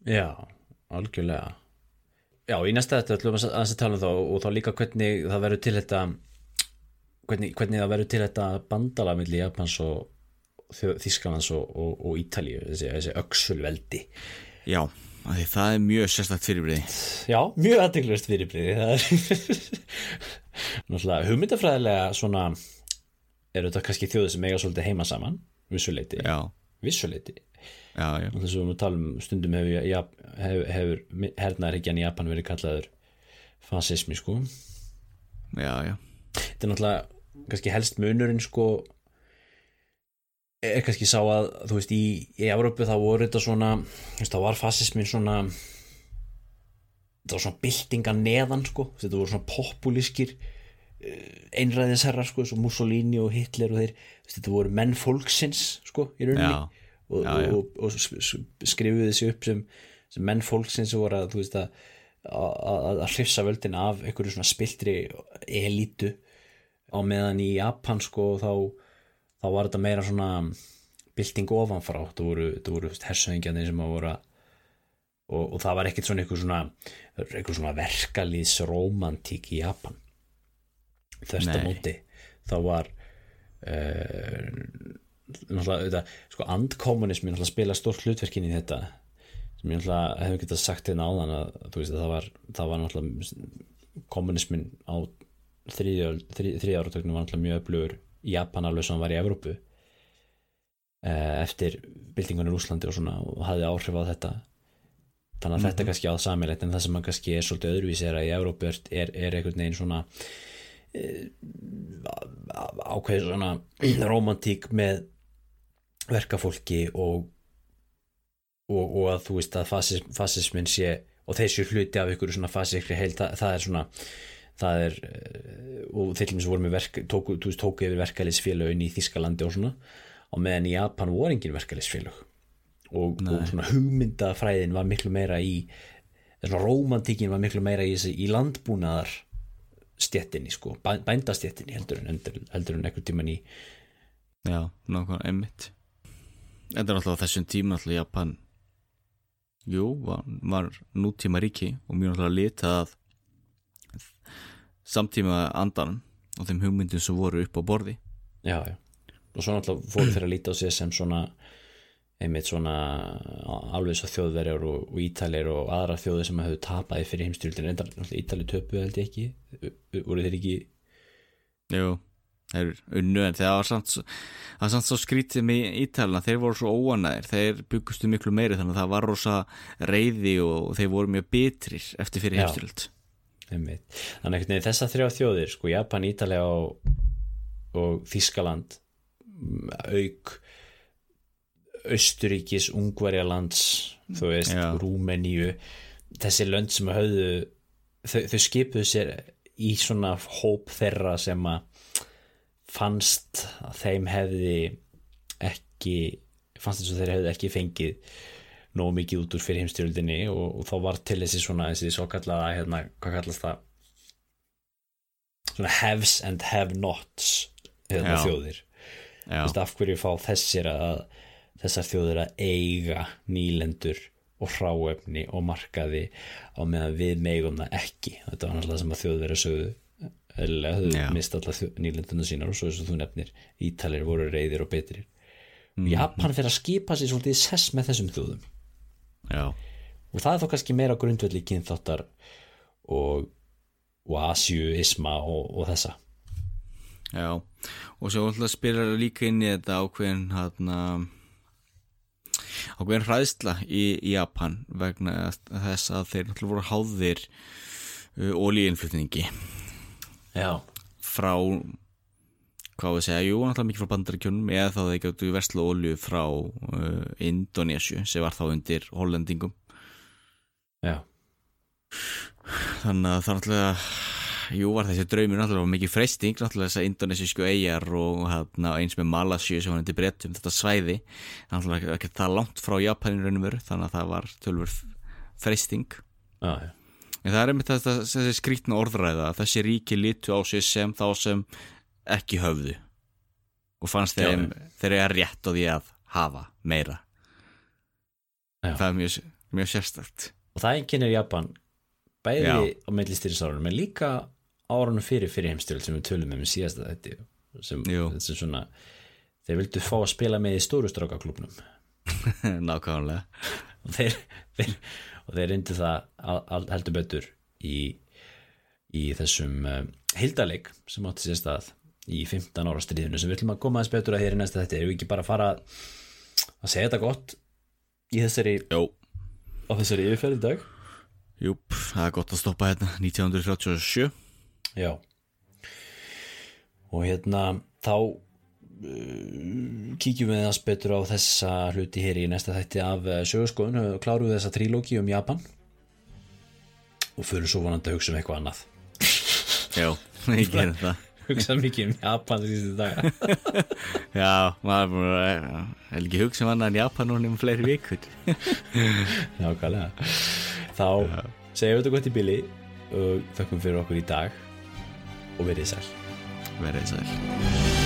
Já, algjörlega. Já, í næsta þetta ætlum við að tala um þá og þá líka hvernig það verður til þetta hvernig, hvernig það verður til þetta bandala milli Japans og Þísklands og, og, og Ítalíu þessi, þessi öksulveldi Já, það er mjög sérstakt fyrirbriði Já, mjög aðteglust fyrirbriði náttúrulega hugmyndafræðilega svona eru þetta kannski þjóðið sem eiga svolítið heima saman vissuleiti, Já, vissuleiti. Já, já, þess að við talum stundum hefur, hefur, hefur hernaðarhyggjan í Japan verið kallaður fasismi sko. Já, já. Þetta er náttúrulega kannski helst munurinn sko er kannski sá að þú veist í, í Európu þá voru þetta svona þá var fasismin svona þetta var svona byltinga neðan sko. Þetta voru svona populískir einræðisherrar sko svo Mussolini og Hitler og þeir. Þetta voru menn fólksins sko í rauninni. Já, og, já, já. og, og, og skrifuðu þessi upp sem, sem menn fólksins sem voru að þú veist að að hrifsa völdin af einhverju svona spiltri elítu á meðan í Japan sko þá, þá var þetta meira svona bylting ofanfrá. Þetta voru, voru hersöðingjarnir sem að voru að og, og það var ekkert svona einhver svona svona verkalýðs romantík í Japan. Þörst á Nei. móti þá var uh, náttúrulega sko andkommunismi náttúrulega spila stórt hlutverkin í þetta. Sem ég náttúrulega hefur getað sagt hérna áðan að, þú veist, að það var, það var náttúrulega kommunismin á þriðja áratöknum var náttúrulega mjög öflugur Japan alveg sem var í Evrópu eh, eftir byltingunni í Úslandi og svona og hafði áhrif á þetta. Þannig að þetta kannski á samilegt en það sem hann kannski er svolítið öðruvísi er að í Evrópu er, er, er einhvern veginn svona eh, ákveð svona romantík með verkafólki og, og, og að þú veist að fasism, fasismin sé og þessi hluti af ykkur svona fasiskri heil það, það er svona það er eh, og þeir til voru með verk tóku, tóku yfir verkefælisfélögin í Þískalandi og svona og meðan í Japan voru engin verkefælisfélög og, og svona hugmyndafræðin var miklu meira í svona romantíkin var miklu meira í, í landbúnaðar stjettinni sko, bæ- bændastjettinni heldur en heldur, en einhvern tíman í Já, nákvæmlega einmitt. Þetta er alltaf þessum tíma alltaf Japan. Jú, var, var nútíma ríki og mjög alltaf litað að samtíma andan og þeim hugmyndum sem voru upp á borði. Já, já. og svo náttúrulega fóru þeir að líta á sig sem svona einmitt svona alveg svo þjóðverjar og, og ítalir og aðra þjóðir sem hefur tapaði fyrir heimstyrildin náttúrulega ítalir töpu held ég ekki. Voru þeir ekki Jú, þeir unnu en það var samt, svo- það var samt svo skrítið með ítalina, þeir voru svo óanæðir þeir byggustu miklu meiri þannig að það var rosa reyði og þeir voru mjög bitrir eftir fyrir Já. Þannig veginn þessar þrjá þjóðir sko Japan, Ítalja og, og Þískaland auk Östuríkis, Ungverjalands þú veist, Já. Rúmeníu þessi lönd sem höfðu þau, þau skipuðu sér í svona hóp þeirra sem að fannst að þeim hefði ekki fannst þess að þeir hefði ekki fengið nógu mikið út úr fyrir heimstyrjöldinni og, og þá var til þessi svona þessi svo kallaða, hérna, hvað kallast það? Svona haves and have nots hérna, þjóðir. Veist, af hverju fá þessir að þessar þjóðir að eiga nýlendur og hráefni og markaði á meðan við megum það ekki? Þetta var náttúrulega sem að þjóðverið sögðu. Eða Já. mist alla nýlenduna sínar og svo eins og þú nefnir Ítalir voru reyðir og betrir. Japan fyrir að skipa sér svolítið sess með þessum þjóðum já, og það er þá kannski meira grundvelli kynþáttar og, og asjuisma og, og þessa. Já, og svo alltaf spyrir líka inn í þetta ákveðin hérna ákveðin hræðsla í, í Japan vegna þess að þeir náttúrulega voru háðir uh, ólíinflutningi Já, frá hvað við segja, jú, náttúrulega mikið frá bandaríkjunum eða þá þeir gætu verslu ólíu frá uh, Indonésiu sem var þá undir hollendingum. Já, þannig að það náttúrulega jú var þessi draumur náttúrulega mikið freysting náttúrulega þess að indonesísku eigjar og hérna, eins með Malasíu sem var undir brettum þetta svæði, náttúrulega ekki það langt frá Japanin raunum veru, þannig að það var tölfur freysting já, já. en það er einmitt þetta þessi skrítna orðræða að þessi ríki litu á sig sem þá sem ekki höfðu. Og fannst þeim þeir eru rétt á því að hafa meira. Já. það er mjög, mjög sérstakt. Og það einkennir Japan bæði Já. á millistýrisárunum en líka árunum fyrir fyrir heimstyrjöld sem við tölum um í síðasta þetta sem, sem svona þeir vildu fá að spila með í stóru strákaklubnum nákvæmlega. Og þeir, þeir, og þeir reyndu það al- al- heldur betur í, í þessum uh, hildaleg sem átti sér stað í 15 ára stríðinu sem við ætlum að koma aðeins betur að hér í næsta þetta erum við ekki bara að fara að segja þetta gott í þessari, Jó, á þessari yfirferð í dag? Júp, það er gott að stoppa hérna. 1937 Já. Og hérna þá uh, kíkjum við aðeins betur á þessa hluti hér í næsta þætti af uh, sögurskoðun, klárum við þessa trílógi um Japan? Og fyrir svo vonandi að hugsa um eitthvað annað. Já, ég gerir það hugsa mikið um Japan þessi daga. Já, maður búin að er ekki hugsa um annað en Japan núna um fleiri vikur? Nákvæmlega. Þá segjum við þetta gott í bili og þökkum fyrir okkur í dag og verið sæl. Verðið sæl